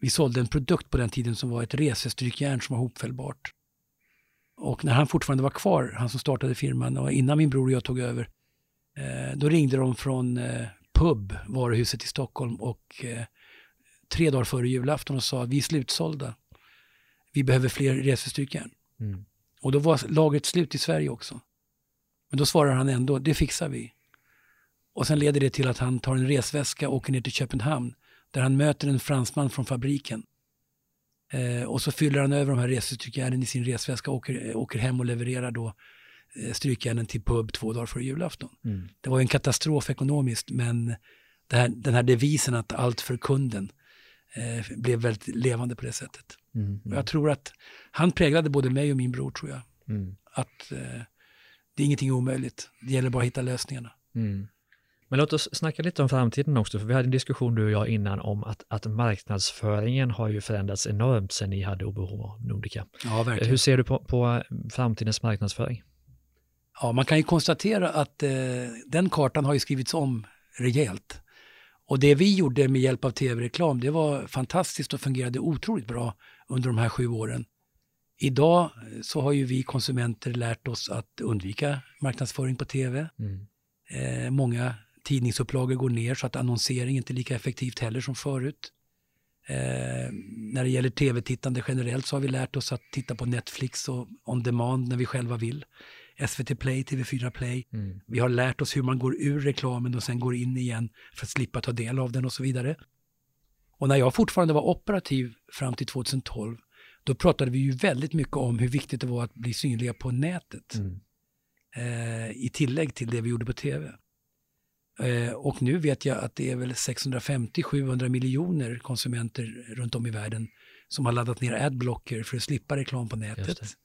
vi sålde en produkt på den tiden som var ett resestrykjärn som var hopfällbart. Och när han fortfarande var kvar, han som startade firman och innan min bror och jag tog över, eh, då ringde de från pub, varuhuset i Stockholm och eh, tre dagar före julafton och sa vi är slutsålda. Vi behöver fler resestyrkan. Mm. Och då var lagret slut i Sverige också. Men då svarar han ändå, det fixar vi. Och sen leder det till att han tar en resväska och åker ner till Köpenhamn där han möter en fransman från fabriken. Eh, och så fyller han över de här resestrykjärnen i sin resväska och åker, åker hem och levererar då eh, strykjärnen till pub två dagar före julafton. Mm. Det var en katastrof ekonomiskt men här, den här devisen att allt för kunden eh, blev väldigt levande på det sättet. Mm, mm. Jag tror att han präglade både mig och min bror tror jag. Mm. Att eh, det är ingenting omöjligt, det gäller bara att hitta lösningarna. Men låt oss snacka lite om framtiden också, för vi hade en diskussion du och jag innan om att, att marknadsföringen har ju förändrats enormt sedan ni hade OBH Nordica. Ja, verkligen. Hur ser du på, på framtidens marknadsföring? Ja, man kan ju konstatera att eh, den kartan har ju skrivits om rejält. Och det vi gjorde med hjälp av tv-reklam, det var fantastiskt och fungerade otroligt bra under de här sju åren. Idag eh, så har ju vi konsumenter lärt oss att undvika marknadsföring på tv. Mm. Eh, många tidningsupplagor går ner så att annonsering inte är lika effektivt heller som förut. Eh, när det gäller tv-tittande generellt så har vi lärt oss att titta på Netflix och on demand när vi själva vill. SVT Play, TV4 Play. Mm. Vi har lärt oss hur man går ur reklamen och sen går in igen för att slippa ta del av den och så vidare. Och när jag fortfarande var operativ fram till 2012, då pratade vi ju väldigt mycket om hur viktigt det var att bli synliga på nätet. Mm. Eh, I tillägg till det vi gjorde på tv. Eh, och nu vet jag att det är väl 650-700 miljoner konsumenter runt om i världen som har laddat ner adblocker för att slippa reklam på nätet.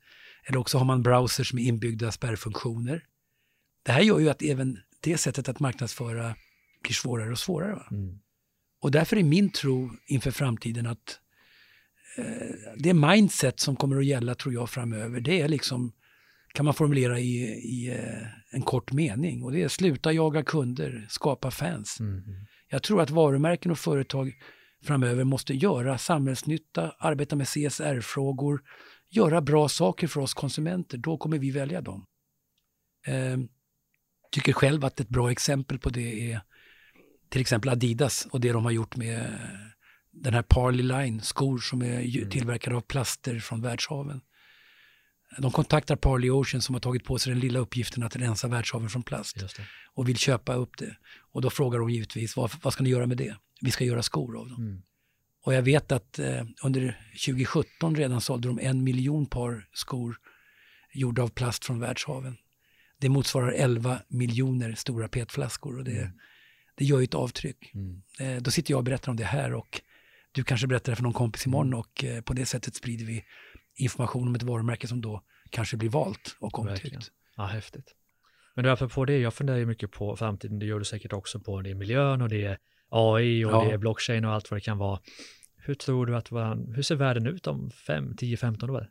Eller också har man browsers med inbyggda spärrfunktioner. Det här gör ju att även det sättet att marknadsföra blir svårare och svårare. Mm. Och därför är min tro inför framtiden att eh, det mindset som kommer att gälla, tror jag, framöver, det är liksom kan man formulera i, i eh, en kort mening och det är sluta jaga kunder, skapa fans. Mm. Jag tror att varumärken och företag framöver måste göra samhällsnytta, arbeta med CSR-frågor, göra bra saker för oss konsumenter. Då kommer vi välja dem. Eh, tycker själv att ett bra exempel på det är till exempel Adidas och det de har gjort med den här Parley Line, skor som är mm. tillverkade av plaster från världshaven. De kontaktar Parley Ocean som har tagit på sig den lilla uppgiften att rensa världshaven från plast och vill köpa upp det. Och då frågar de givetvis, vad, vad ska ni göra med det? Vi ska göra skor av dem. Mm. Och jag vet att eh, under 2017 redan sålde de en miljon par skor gjorda av plast från världshaven. Det motsvarar 11 miljoner stora petflaskor och det, mm. det gör ju ett avtryck. Mm. Eh, då sitter jag och berättar om det här och du kanske berättar det för någon kompis imorgon mm. och eh, på det sättet sprider vi information om ett varumärke som då kanske blir valt och omtyckt. Ja, häftigt. Men därför på det, jag funderar ju mycket på framtiden, det gör du säkert också på, det är miljön och det är AI och ja. det är blockchain och allt vad det kan vara. Hur tror du att, hur ser världen ut om 5, 10, 15 år?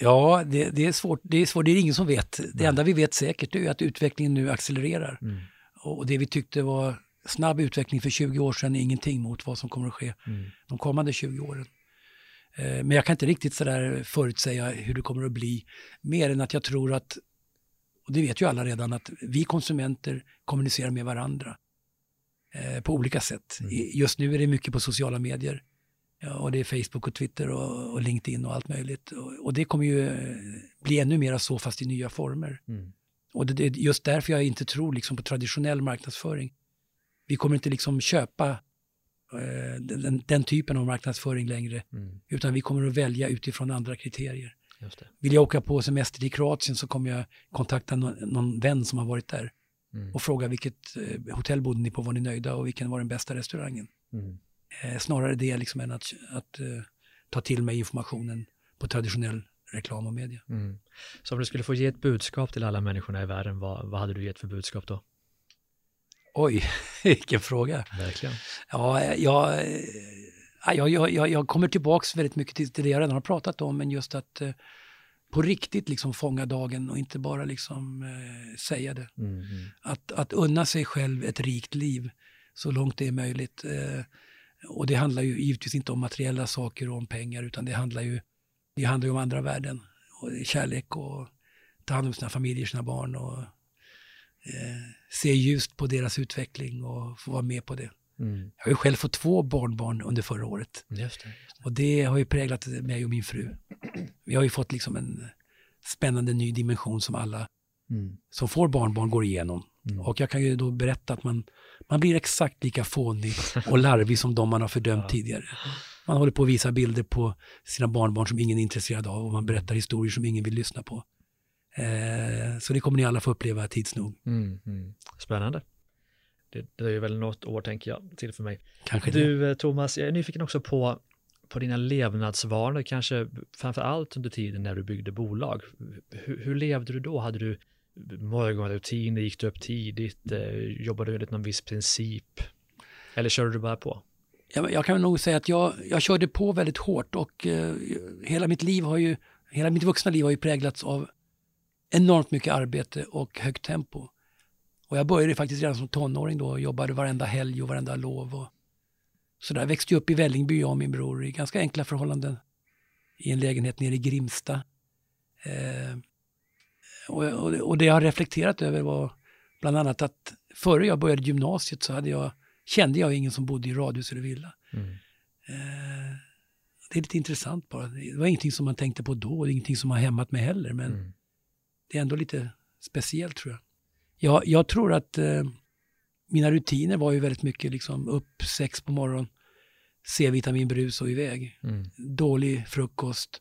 Ja, det, det, är svårt. Det är svårt, det är ingen som vet. Det Nej. enda vi vet säkert är att utvecklingen nu accelererar. Mm. Och det vi tyckte var snabb utveckling för 20 år sedan är ingenting mot vad som kommer att ske mm. de kommande 20 åren. Eh, men jag kan inte riktigt sådär förutsäga hur det kommer att bli. Mer än att jag tror att, och det vet ju alla redan, att vi konsumenter kommunicerar med varandra eh, på olika sätt. Mm. Just nu är det mycket på sociala medier. Ja, och det är Facebook och Twitter och, och LinkedIn och allt möjligt. Och, och, det kommer ju eh, bli ännu mer så fast i nya former. Mm. Och det, det, är just därför jag inte tror liksom på traditionell marknadsföring. Vi kommer inte liksom köpa den, den, typen av marknadsföring längre. Mm. Utan vi kommer att välja utifrån andra kriterier. Vill jag åka på semester till Kroatien så kommer jag kontakta någon, någon vän som har varit där. Mm. Och fråga vilket eh, hotell bodde ni på, var ni nöjda och vilken var den bästa restaurangen? Mm. Eh, snarare det liksom än att, att uh, ta till mig informationen på traditionell reklam och media. Mm. Så om du skulle få ge ett budskap till alla människorna i världen, vad, vad hade du gett för budskap då? Oj, vilken fråga. Verkligen. Ja, jag, jag, jag, jag kommer tillbaks väldigt mycket till, det jag redan har pratat om, men just att eh, på riktigt liksom fånga dagen och inte bara liksom eh, säga det. Mm. Att, att unna sig själv ett rikt liv så långt det är möjligt. Eh, och det handlar ju givetvis inte om materiella saker och om pengar, utan det handlar ju, det handlar ju om andra värden. Och kärlek och ta hand om sina familjer, sina barn och eh, se ljust på deras utveckling och få vara med på det. Mm. Jag har ju själv fått två barnbarn under förra året. Just det, just det. Och det har ju präglat mig och min fru. Vi har ju fått liksom en spännande ny dimension som alla Mm. som får barnbarn går igenom. Mm. Och jag kan ju då berätta att man, man blir exakt lika fånig och larvig som de man har fördömt Ja. tidigare. Man håller på att visa bilder på sina barnbarn som ingen är intresserad av och man berättar historier som ingen vill lyssna på. Eh, så det kommer ni alla få uppleva tids nog. Mm. Mm. Spännande. Det, det är ju väl något år tänker jag till för mig. Kanske det. Du eh, Thomas, jag är nyfiken också på, på dina levnadsvanor, kanske framför allt under tiden när du byggde bolag. Hur, hur levde du då? Hade du morgonrutiner, gick du upp tidigt, eh, jobbade du enligt någon viss princip? Eller körde du bara på? Jag, jag kan nog säga att jag, jag körde på väldigt hårt och eh, hela mitt liv har ju, hela mitt vuxna liv har ju präglats av enormt mycket arbete och högt tempo. Och jag började faktiskt redan som tonåring då och jobbade varenda helg och varenda lov. Och så där växte jag upp i Vällingby, jag och min bror, i ganska enkla förhållanden. I en lägenhet nere i Grimsta. Eh, och, och, och det jag har reflekterat över var bland annat att före jag började gymnasiet så hade jag, kände jag ingen som bodde i radhus eller villa. Mm. Eh, det är lite intressant bara. Det var ingenting som man tänkte på då och det är ingenting som har hämmat mig heller. Men Mm. Det är ändå lite speciellt tror jag. Jag, jag tror att eh, mina rutiner var ju väldigt mycket liksom upp sex på morgonen, C-vitaminbrus och iväg. Mm. Dålig frukost,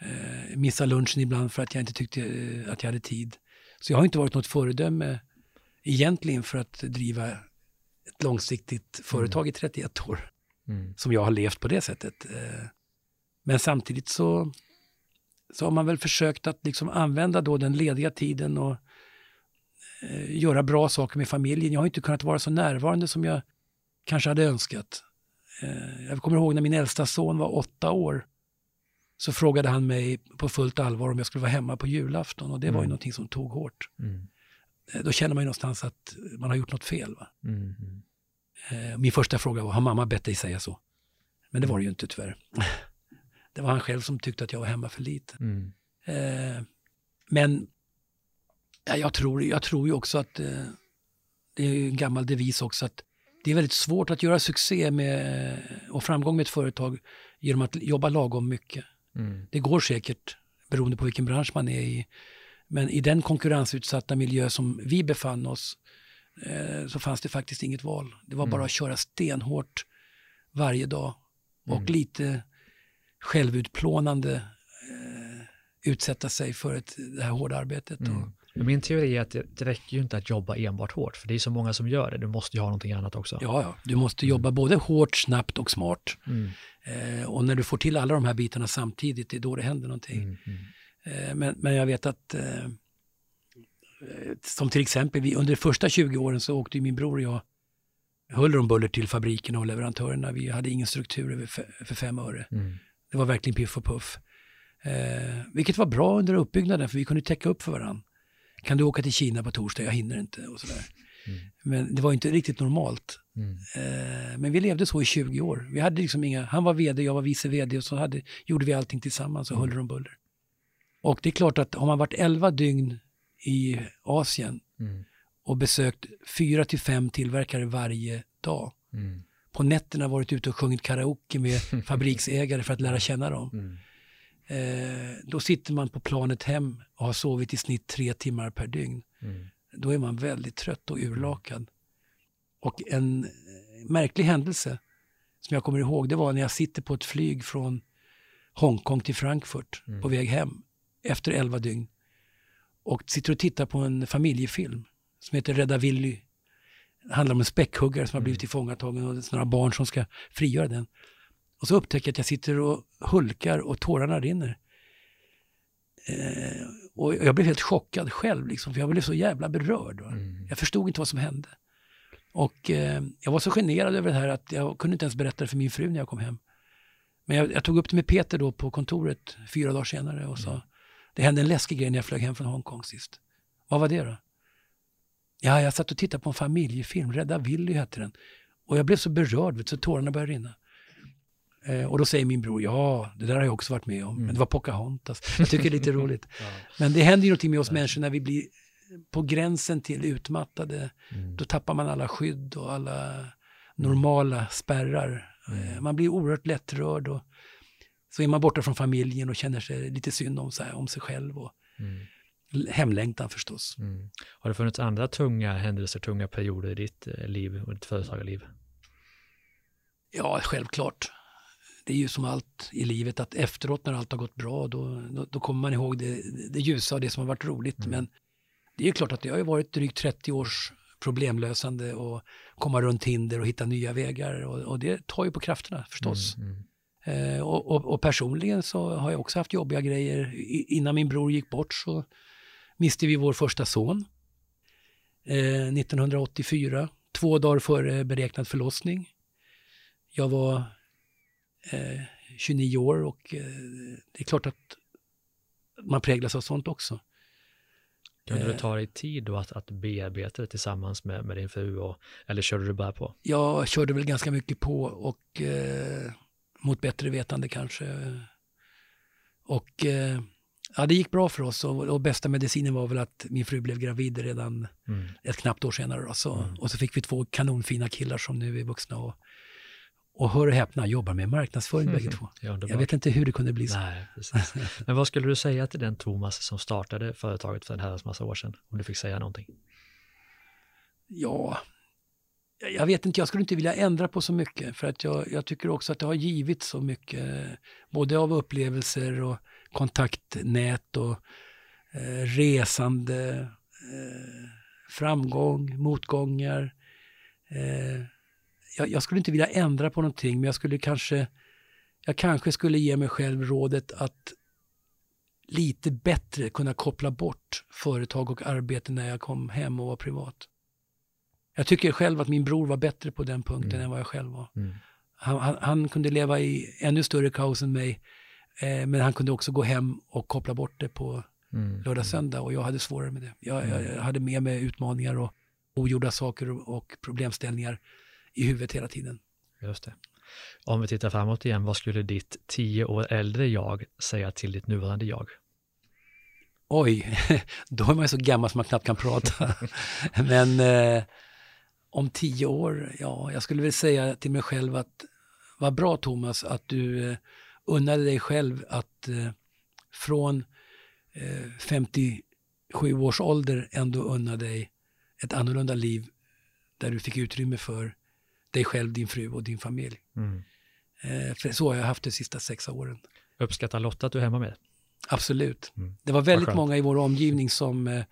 eh, missa lunchen ibland för att jag inte tyckte eh, att jag hade tid. Så jag har inte varit något föredöme egentligen för att driva ett långsiktigt företag i 31 år Mm. som jag har levt på det sättet. Eh, Men samtidigt så, så har man väl försökt att liksom använda då den lediga tiden och eh, göra bra saker med familjen. Jag har inte kunnat vara så närvarande som jag kanske hade önskat. Eh, Jag kommer ihåg när min äldsta son var åtta år så frågade han mig på fullt allvar om jag skulle vara hemma på julafton och det var ju Mm. någonting som tog hårt. Mm. Eh, Då känner man ju någonstans att man har gjort något fel. Va? Mm. Mm. Eh, Min första fråga var, har mamma bett dig säga så? Men det var det ju inte tyvärr. Det var han själv som tyckte att jag var hemma för lite. Mm. Eh, Men ja, jag, tror, jag tror ju också att eh, det är en gammal devis också att det är väldigt svårt att göra succé med, och framgång med ett företag genom att jobba lagom mycket. Mm. Det går säkert beroende på vilken bransch man är i. Men i den konkurrensutsatta miljö som vi befann oss eh, så fanns det faktiskt inget val. Det var Mm. bara att köra stenhårt varje dag och Mm. lite självutplånande eh, utsätta sig för ett, det här hårda arbetet. Mm. Och, Men min teori är att det, räcker ju inte att jobba enbart hårt, för det är så många som gör det. Du måste ju ha någonting annat också. ja, ja, du måste jobba både hårt, snabbt och smart. Mm. Eh, och när du får till alla de här bitarna samtidigt, det är då det händer någonting. Mm. Mm. Eh, Men, men jag vet att, eh, som till exempel, vi, under de första 20 åren så åkte min bror och jag huller om buller till fabrikerna och leverantörerna. Vi hade ingen struktur fe- för fem öre. Mm. Det var verkligen piff och puff. Eh, vilket var bra under uppbyggnaden för vi kunde täcka upp för varandra. Kan du åka till Kina på torsdag? Jag hinner inte och sådär. Mm. Men det var inte riktigt normalt. Mm. Eh, men vi levde så i 20 år. Vi hade liksom inga, han var vd, jag var vice vd och så hade, gjorde vi allting tillsammans och Mm. huller om buller. Och det är klart att har man varit 11 dygn i Asien Mm. och besökt fyra till fem tillverkare varje dag. På nätterna varit ute och sjungit karaoke med fabriksägare för att lära känna dem. Mm. Eh, då sitter man på planet hem och har sovit i snitt tre timmar per dygn. Mm. Då är man väldigt trött och urlakad. Och en eh, märklig händelse som jag kommer ihåg, det var när jag sitter på ett flyg från Hongkong till Frankfurt Mm. på väg hem efter 11 dygn och sitter och tittar på en familjefilm som heter Rädda Willy. Det handlar om en späckhuggare som har blivit Mm. tillfångatagen och några barn som ska frigöra den. Och så upptäcker jag att jag sitter och hulkar och tårarna rinner. Eh, och jag blev helt chockad själv, liksom, för jag blev så jävla berörd. Mm. Jag förstod inte vad som hände. Och eh, jag var så generad över det här att jag kunde inte ens berätta det för min fru när jag kom hem. Men jag, jag tog upp det med Peter då på kontoret fyra dagar senare och sa, Mm. det hände en läskig grej när jag flög hem från Hongkong sist. Vad var det då? Ja, jag satt och tittade på en familjefilm, Rädda Willy hette den. Och jag blev så berörd, vet, så tårarna började rinna. Eh, och då säger min bror, ja, det där har jag också varit med om. Mm. Men det var Pocahontas. Jag tycker det är lite roligt. Ja. Men det händer ju någonting med oss människor när vi blir på gränsen till utmattade. Mm. Då tappar man alla skydd och alla normala spärrar. Mm. Eh, Man blir oerhört lättrörd och så är man borta från familjen och känner sig lite synd om sig, om sig själv och mm. Hemlängtan förstås. Mm. Har det funnits andra tunga händelser, tunga perioder i ditt eh, liv och ditt företagarliv? Ja, självklart. Det är ju som allt i livet att efteråt när allt har gått bra då, då, då kommer man ihåg det, det ljusa och det som har varit roligt. Mm. Men det är klart att det har ju varit drygt 30 års problemlösande och komma runt hinder och hitta nya vägar och, och det tar ju på krafterna förstås. Mm, mm. Eh, och, och, och, personligen så har jag också haft jobbiga grejer. I, innan min bror gick bort så miste vi vår första son eh, 1984, två dagar före beräknad förlossning. Jag var eh, 29 år och eh, det är klart att man präglas av sånt också. Kunde det eh. ta dig tid då att, att bearbeta det tillsammans med, med din fru? Och, eller körde du bara på? Jag körde väl ganska mycket på och eh, mot bättre vetande kanske. Och eh, ja, det gick bra för oss och, och, bästa medicinen var väl att min fru blev gravid redan mm. ett knappt år senare. Då, så, mm. Och så fick vi två kanonfina killar som nu är vuxna och och hör och häpna, jobbar med marknadsföring mm. bägge två. Ja, jag vet inte hur det kunde bli så. Nej, Men vad skulle du säga till den Thomas som startade företaget för en herrans massa år sedan? Om du fick säga någonting. Ja, jag vet inte, jag skulle inte vilja ändra på så mycket för att jag, jag tycker också att det har givit så mycket, både av upplevelser och kontaktnät och eh, resande, eh, framgång, motgångar, eh, jag, jag, skulle inte vilja ändra på någonting, men jag skulle kanske, jag kanske skulle ge mig själv rådet att lite bättre kunna koppla bort företag och arbete när jag kom hem och var privat. Jag tycker själv att min bror var bättre på den punkten mm. än vad jag själv var. Mm. Han, han, han, kunde leva i ännu större kaos än mig, eh, men han kunde också gå hem och koppla bort det på mm. lördag, söndag och jag hade svårare med det. Jag, jag, jag hade med mig utmaningar och ogjorda saker och, och problemställningar i huvudet hela tiden. Just det. Om vi tittar framåt igen, vad skulle ditt tio år äldre jag säga till ditt nuvarande jag? Oj, då är man ju så gammal som man knappt kan prata. Men eh, om tio år, ja, jag skulle väl säga till mig själv att vad bra Thomas att du eh, unnade dig själv att eh, från eh, 57 års ålder ändå unna dig ett annorlunda liv där du fick utrymme för dig själv, din fru och din familj. Mm. Eh, så har jag haft de sista sex åren. Uppskattar Lotta att du är hemma med? Absolut. Mm. Det var väldigt många i vår omgivning som, eh,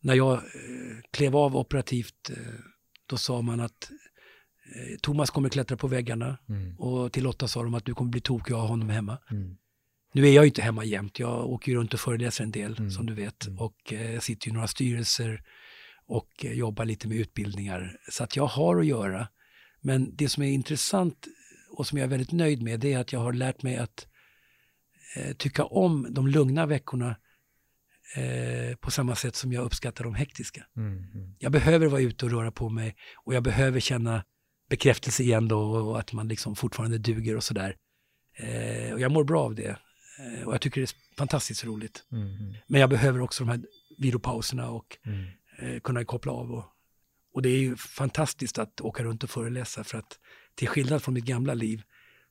när jag eh, klev av operativt, då sa man att Thomas kommer klättra på väggarna mm. och till Lotta sa de att du kommer bli tokig ha honom hemma. Mm. Nu är jag inte hemma jämt, jag åker ju runt och föreläser en del mm. som du vet mm. och jag sitter i några styrelser och jobbar lite med utbildningar. Så att jag har att göra. Men det som är intressant och som jag är väldigt nöjd med det är att jag har lärt mig att eh, tycka om de lugna veckorna eh, på samma sätt som jag uppskattar de hektiska. Mm, mm. Jag behöver vara ute och röra på mig och jag behöver känna bekräftelse igen då och att man liksom fortfarande duger och sådär. Eh, och jag mår bra av det. Eh, och jag tycker det är fantastiskt roligt. Mm. Men jag behöver också de här vilopauserna och mm. eh, kunna koppla av och och det är ju fantastiskt att åka runt och föreläsa för att till skillnad från mitt gamla liv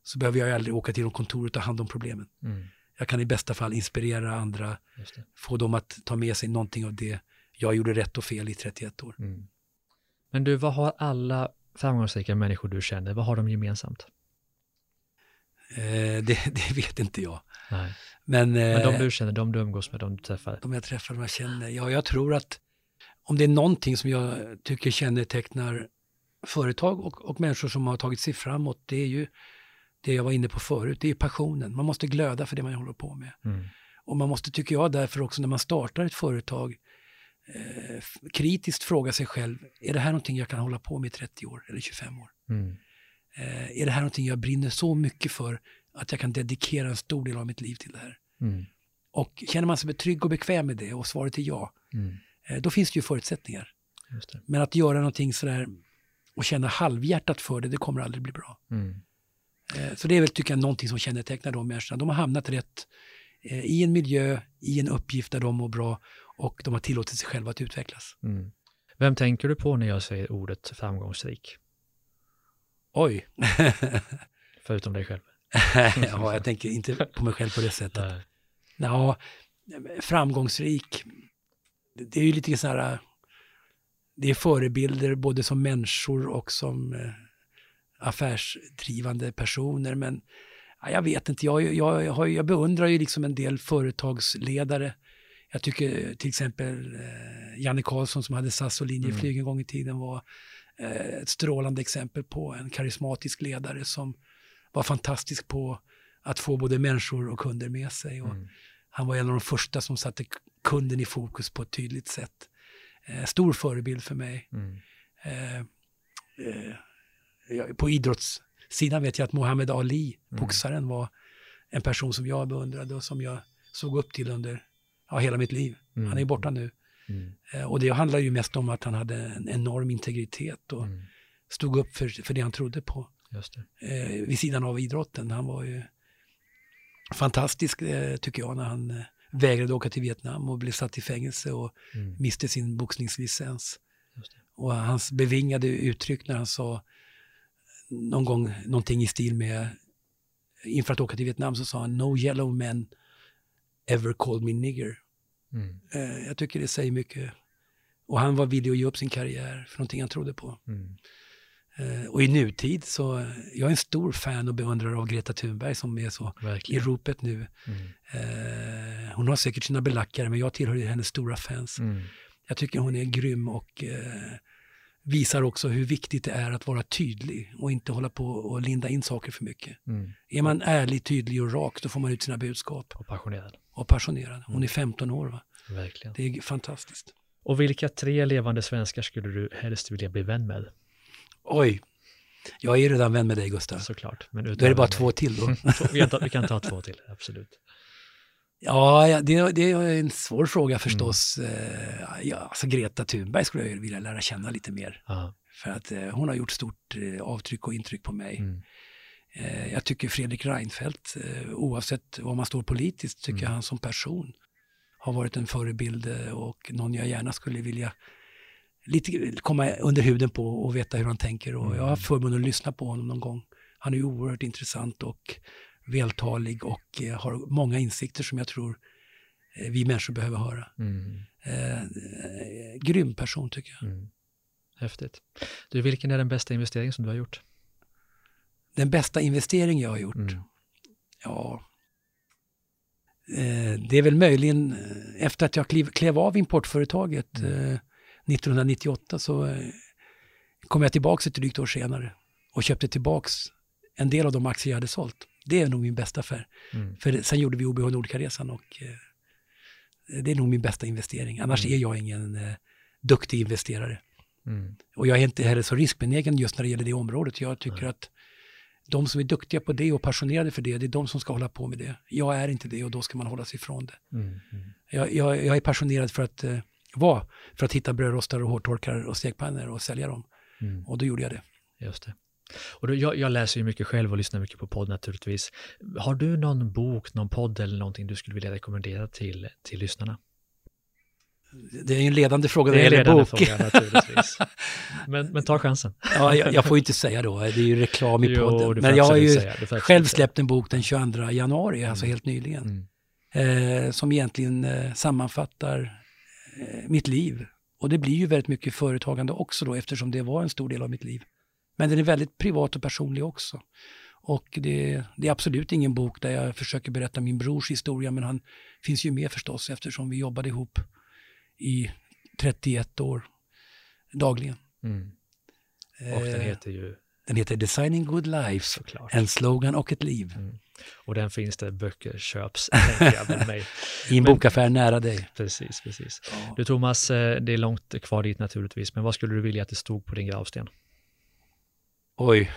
så behöver jag aldrig åka till någon kontor och ta hand om problemen. Mm. Jag kan i bästa fall inspirera andra, få dem att ta med sig någonting av det jag gjorde rätt och fel i 31 år. Mm. Men du, vad har alla framgångsrika människor du känner, vad har de gemensamt? Eh, det, det, vet inte jag. Nej. Men, Men de eh, du känner, de du umgås med, de du träffar? De jag träffar, de jag känner. Ja, jag tror att om det är någonting som jag tycker kännetecknar företag och, och människor som har tagit sig framåt, det är ju det jag var inne på förut, det är passionen. Man måste glöda för det man håller på med. Mm. Och man måste, tycker jag, därför också när man startar ett företag eh, kritiskt fråga sig själv, är det här någonting jag kan hålla på med i 30 år eller 25 år? Mm. Eh, är det här någonting jag brinner så mycket för att jag kan dedikera en stor del av mitt liv till det här? Mm. Och känner man sig trygg och bekväm med det och svaret är ja, mm. Eh, då finns det ju förutsättningar. Men att göra någonting sådär och känna halvhjärtat för det, det kommer aldrig bli bra. Mm. Eh, så det är väl, tycker jag, någonting som kännetecknar de människorna. De har hamnat rätt eh, i en miljö, i en uppgift där de mår bra och de har tillåtit sig själva att utvecklas. Mm. Vem tänker du på när jag säger ordet framgångsrik? Oj. Förutom dig själv. ja, jag tänker inte på mig själv på det sättet. Ja, framgångsrik. Det är ju lite så här, det är förebilder både som människor och som eh, affärsdrivande personer. Men ja, jag vet inte, jag, jag, jag, jag beundrar ju liksom en del företagsledare. Jag tycker till exempel eh, Janne Karlsson som hade SAS och Linjeflyg en gång i tiden var eh, ett strålande exempel på en karismatisk ledare som var fantastisk på att få både människor och kunder med sig. Och Mm. Han var en av de första som satte kunden i fokus på ett tydligt sätt. Eh, stor förebild för mig. Mm. Eh, eh, på idrottssidan vet jag att Muhammad Ali, Mm. boxaren, var en person som jag beundrade och som jag såg upp till under ja, hela mitt liv. Mm. Han är borta nu. Mm. Eh, och det handlar ju mest om att han hade en enorm integritet och Mm. stod upp för, för det han trodde på. Just det. eh, vid sidan av idrotten. Han var ju fantastisk eh, tycker jag när han eh, vägrade åka till Vietnam och blev satt i fängelse och Mm. miste sin boxningslicens. Och hans bevingade uttryck när han sa någon gång någonting i stil med inför att åka till Vietnam så sa han No yellow men ever called me nigger. Mm. Eh, jag tycker det säger mycket. Och han var villig att ge upp sin karriär för någonting han trodde på. Mm. Eh, och i nutid så, eh, jag är en stor fan och beundrare av Greta Thunberg som är så i Verkligen. ropet nu. Mm. Eh, hon har säkert sina belackare men jag tillhör hennes stora fans. Mm. Jag tycker hon är grym och visar också hur viktigt det är att vara tydlig och inte hålla på och linda in saker för mycket. Mm. Är man ärlig, tydlig och rak då får man ut sina budskap Och passionerad. Och passionerad. Hon är 15 år va? Verkligen. Det är fantastiskt. Och vilka tre levande svenskar skulle du helst vilja bli vän med? Oj, jag är redan vän med dig Gustav. Såklart. Men Då är det bara två till då. vi, kan ta, vi kan ta två till, absolut. Ja, det, det är en svår fråga förstås. Eh, Ja, alltså Greta Thunberg skulle jag vilja lära känna lite mer. Ja. För att eh, hon har gjort stort eh, avtryck och intryck på mig. Mm. Eh, jag tycker Fredrik Reinfeldt, eh, oavsett var man står politiskt, tycker Mm. jag han som person har varit en förebild eh, och någon jag gärna skulle vilja lite komma under huden på och veta hur han tänker. Och jag har haft förmånen att lyssna på honom någon gång. Han är oerhört intressant och vältalig och har många insikter som jag tror vi människor behöver höra. Mm. Eh, grym person tycker jag. Mm. Häftigt. Du, vilken är den bästa investering som du har gjort? Den bästa investering jag har gjort? Mm. Ja, eh, det är väl möjligen eh, efter att jag klev, klev av importföretaget Mm. eh, 1998 så eh, kom jag tillbaka ett drygt år senare och köpte tillbaks en del av de aktier jag hade sålt. Det är nog min bästa affär. Mm. För sen gjorde vi OBH Nordkaresan och det är nog min bästa investering. Annars Mm. är jag ingen duktig investerare. Mm. Och jag är inte heller så riskbenägen just när det gäller det området. Jag tycker Nej. att de som är duktiga på det och passionerade för det, det är de som ska hålla på med det. Jag är inte det och då ska man hålla sig ifrån det. Mm. Mm. Jag, jag, jag är passionerad för att eh, vara, för att hitta brödrostar och hårtorkar och stekpannor och sälja dem. Mm. Och då gjorde jag det. Just det. Och då, jag, jag läser ju mycket själv och lyssnar mycket på podd naturligtvis. Har du någon bok, någon podd eller någonting du skulle vilja rekommendera till, till lyssnarna? Det är en ledande fråga när Det gäller bok. fråga naturligtvis. Men, men ta chansen. ja, jag, jag får ju inte säga då, det är ju reklam i Jo, podden. Men jag har ju säga, själv släppt en bok den 22 januari, alltså Mm. helt nyligen. Mm. eh, som egentligen eh, sammanfattar eh, mitt liv. Och det blir ju väldigt mycket företagande också då eftersom det var en stor del av mitt liv. Men den är väldigt privat och personlig också. Och det, det är absolut ingen bok där jag försöker berätta min brors historia men han finns ju med förstås eftersom vi jobbade ihop i 31 år dagligen. Mm. Och den Eh, heter ju den heter Designing Good Lives, såklart. en slogan och ett liv. Mm. Och den finns där böcker köps, tänker jag mig. I en Men- bokaffär nära dig. Precis, precis. Ja. Du Thomas, eh, det är långt kvar dit naturligtvis, men vad skulle du vilja att det stod på din gravsten? Oj.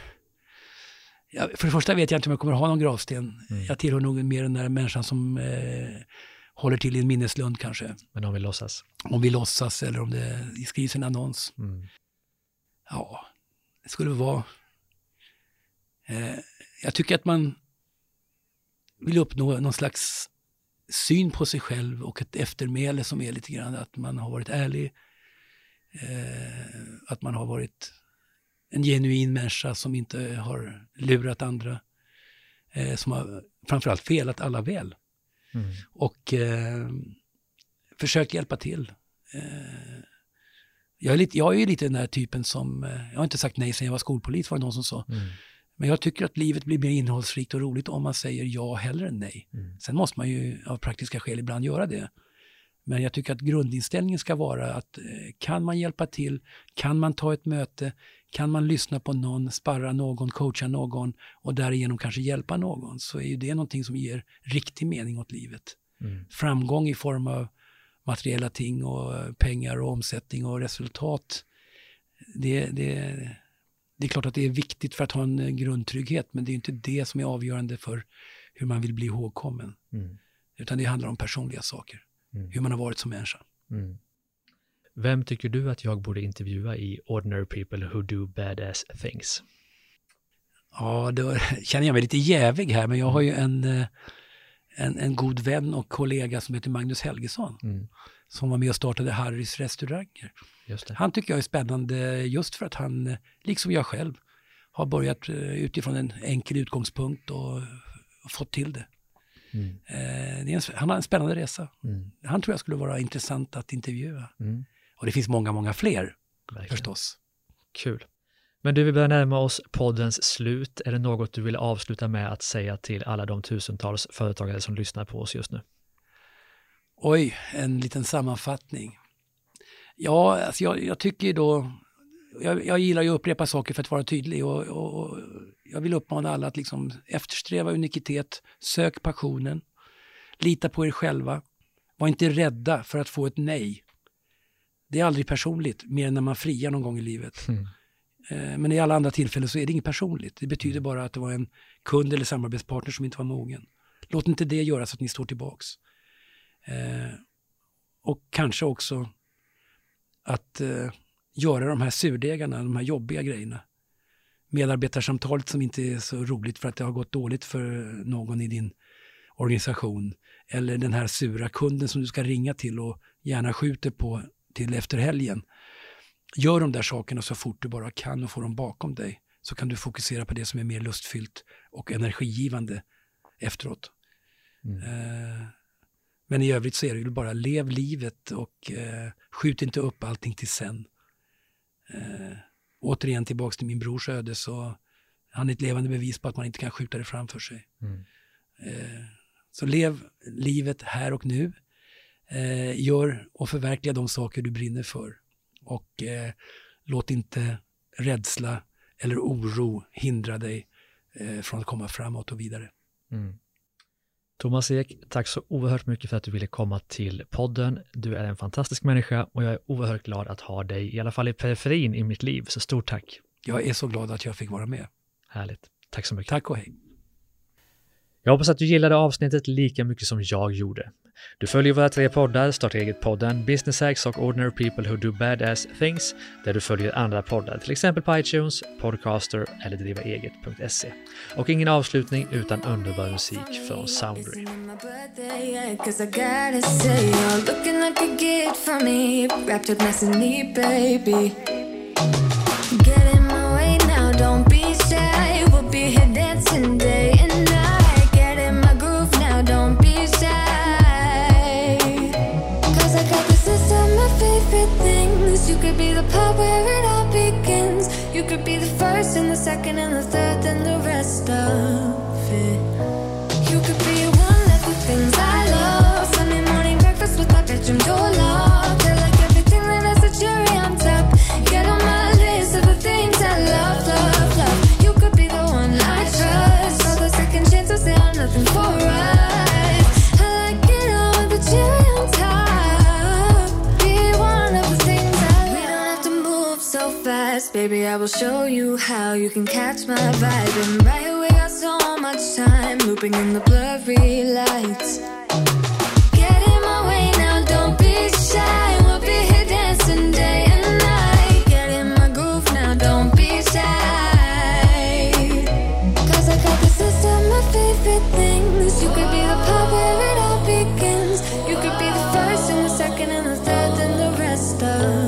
Ja, för det första vet jag inte om jag kommer ha någon gravsten. Mm. Jag tillhör nog mer den där människan som eh, håller till i en minneslund kanske. Men om vi låtsas. Om vi låtsas eller om det skrivs en annons. Mm. Ja, det skulle vara... Eh, jag tycker att man vill uppnå någon slags syn på sig själv och ett eftermäle som är lite grann att man har varit ärlig. Eh, att man har varit en genuin människa som inte har lurat andra. eh, som har framförallt velat alla väl. Mm. Och eh, försökt hjälpa till. Eh, jag, är lite, jag är ju lite den där typen som, eh, jag har inte sagt nej sen jag var skolpolis var det någon som sa. Mm. Men jag tycker att livet blir mer innehållsrikt och roligt om man säger ja hellre än nej. Mm. Sen måste man ju av praktiska skäl ibland göra det. Men jag tycker att grundinställningen ska vara att eh, kan man hjälpa till, kan man ta ett möte, kan man lyssna på någon, sparra någon, coacha någon och därigenom kanske hjälpa någon så är ju det någonting som ger riktig mening åt livet. Mm. Framgång i form av materiella ting och eh, pengar och omsättning och resultat. Det, det, det är klart att det är viktigt för att ha en eh, grundtrygghet men det är inte det som är avgörande för hur man vill bli ihågkommen. Mm. Utan det handlar om personliga saker. Mm. Hur man har varit som människa. Mm. Vem tycker du att jag borde intervjua i Ordinary People Who Do Badass Things? Ja, då känner jag mig lite jävig här men jag har ju en, eh, en, en god vän och kollega som heter Magnus Helgesson. Mm. Som var med och startade Harrys restauranger. Han tycker jag är spännande just för att han, liksom jag själv, har börjat eh, utifrån en enkel utgångspunkt och, fått till det. Mm. Eh, det är en, han har en spännande resa. Mm. Han tror jag skulle vara intressant att intervjua. Mm. Och det finns många, många fler Verkligen. förstås. Kul. Men du, vi börjar närma oss poddens slut. Är det något du vill avsluta med att säga till alla de tusentals företagare som lyssnar på oss just nu? Oj, en liten sammanfattning. Ja, alltså jag, jag tycker då, jag, jag gillar ju att upprepa saker för att vara tydlig och, och, och jag vill uppmana alla att liksom eftersträva unikitet, sök passionen, lita på er själva, var inte rädda för att få ett nej. Det är aldrig personligt, mer än när man friar någon gång i livet. Mm. Eh, Men i alla andra tillfällen så är det inget personligt. Det betyder bara att det var en kund eller samarbetspartner som inte var mogen. Låt inte det göra så att ni står tillbaks. Eh, och kanske också att eh, göra de här surdegarna, de här jobbiga grejerna. Medarbetarsamtalet som inte är så roligt för att det har gått dåligt för någon i din organisation. Eller den här sura kunden som du ska ringa till och gärna skjuter på till efter helgen. Gör de där sakerna så fort du bara kan och få dem bakom dig. Så kan du fokusera på det som är mer lustfyllt och energigivande efteråt. Mm. Eh, men i övrigt så är det ju bara lev livet och eh, skjut inte upp allting till sen. Eh, återigen tillbaks till min brors öde så han är ett levande bevis på att man inte kan skjuta det framför sig. Mm. Eh, så lev livet här och nu. Eh, gör och förverkliga de saker du brinner för. Och eh, låt inte rädsla eller oro hindra dig eh, från att komma framåt och vidare. Mm. Thomas Ek, tack så oerhört mycket för att du ville komma till podden. Du är en fantastisk människa och jag är oerhört glad att ha dig, i alla fall i periferin i mitt liv. Så stort tack. Jag är så glad att jag fick vara med. Härligt. Tack så mycket. Tack och hej. Jag hoppas att du gillade avsnittet lika mycket som jag gjorde. Du följer våra tre poddar, Starta eget-podden, Business Hacks och Ordinary People Who Do Badass Things, där du följer andra poddar, till exempel på iTunes, Podcaster eller drivaeget.se. Och ingen avslutning utan underbar musik från Soundry. Mm. You could be the first and the second and the third, and the rest of Baby, I will show you how you can catch my vibe. And right away, I so much time looping in the blurry lights. Get in my way now, don't be shy. We'll be here dancing day and night. Get in my groove now, don't be shy. Cause I got this list of my favorite things. You could be the part where it all begins. You could be the first and the second and the third and the rest of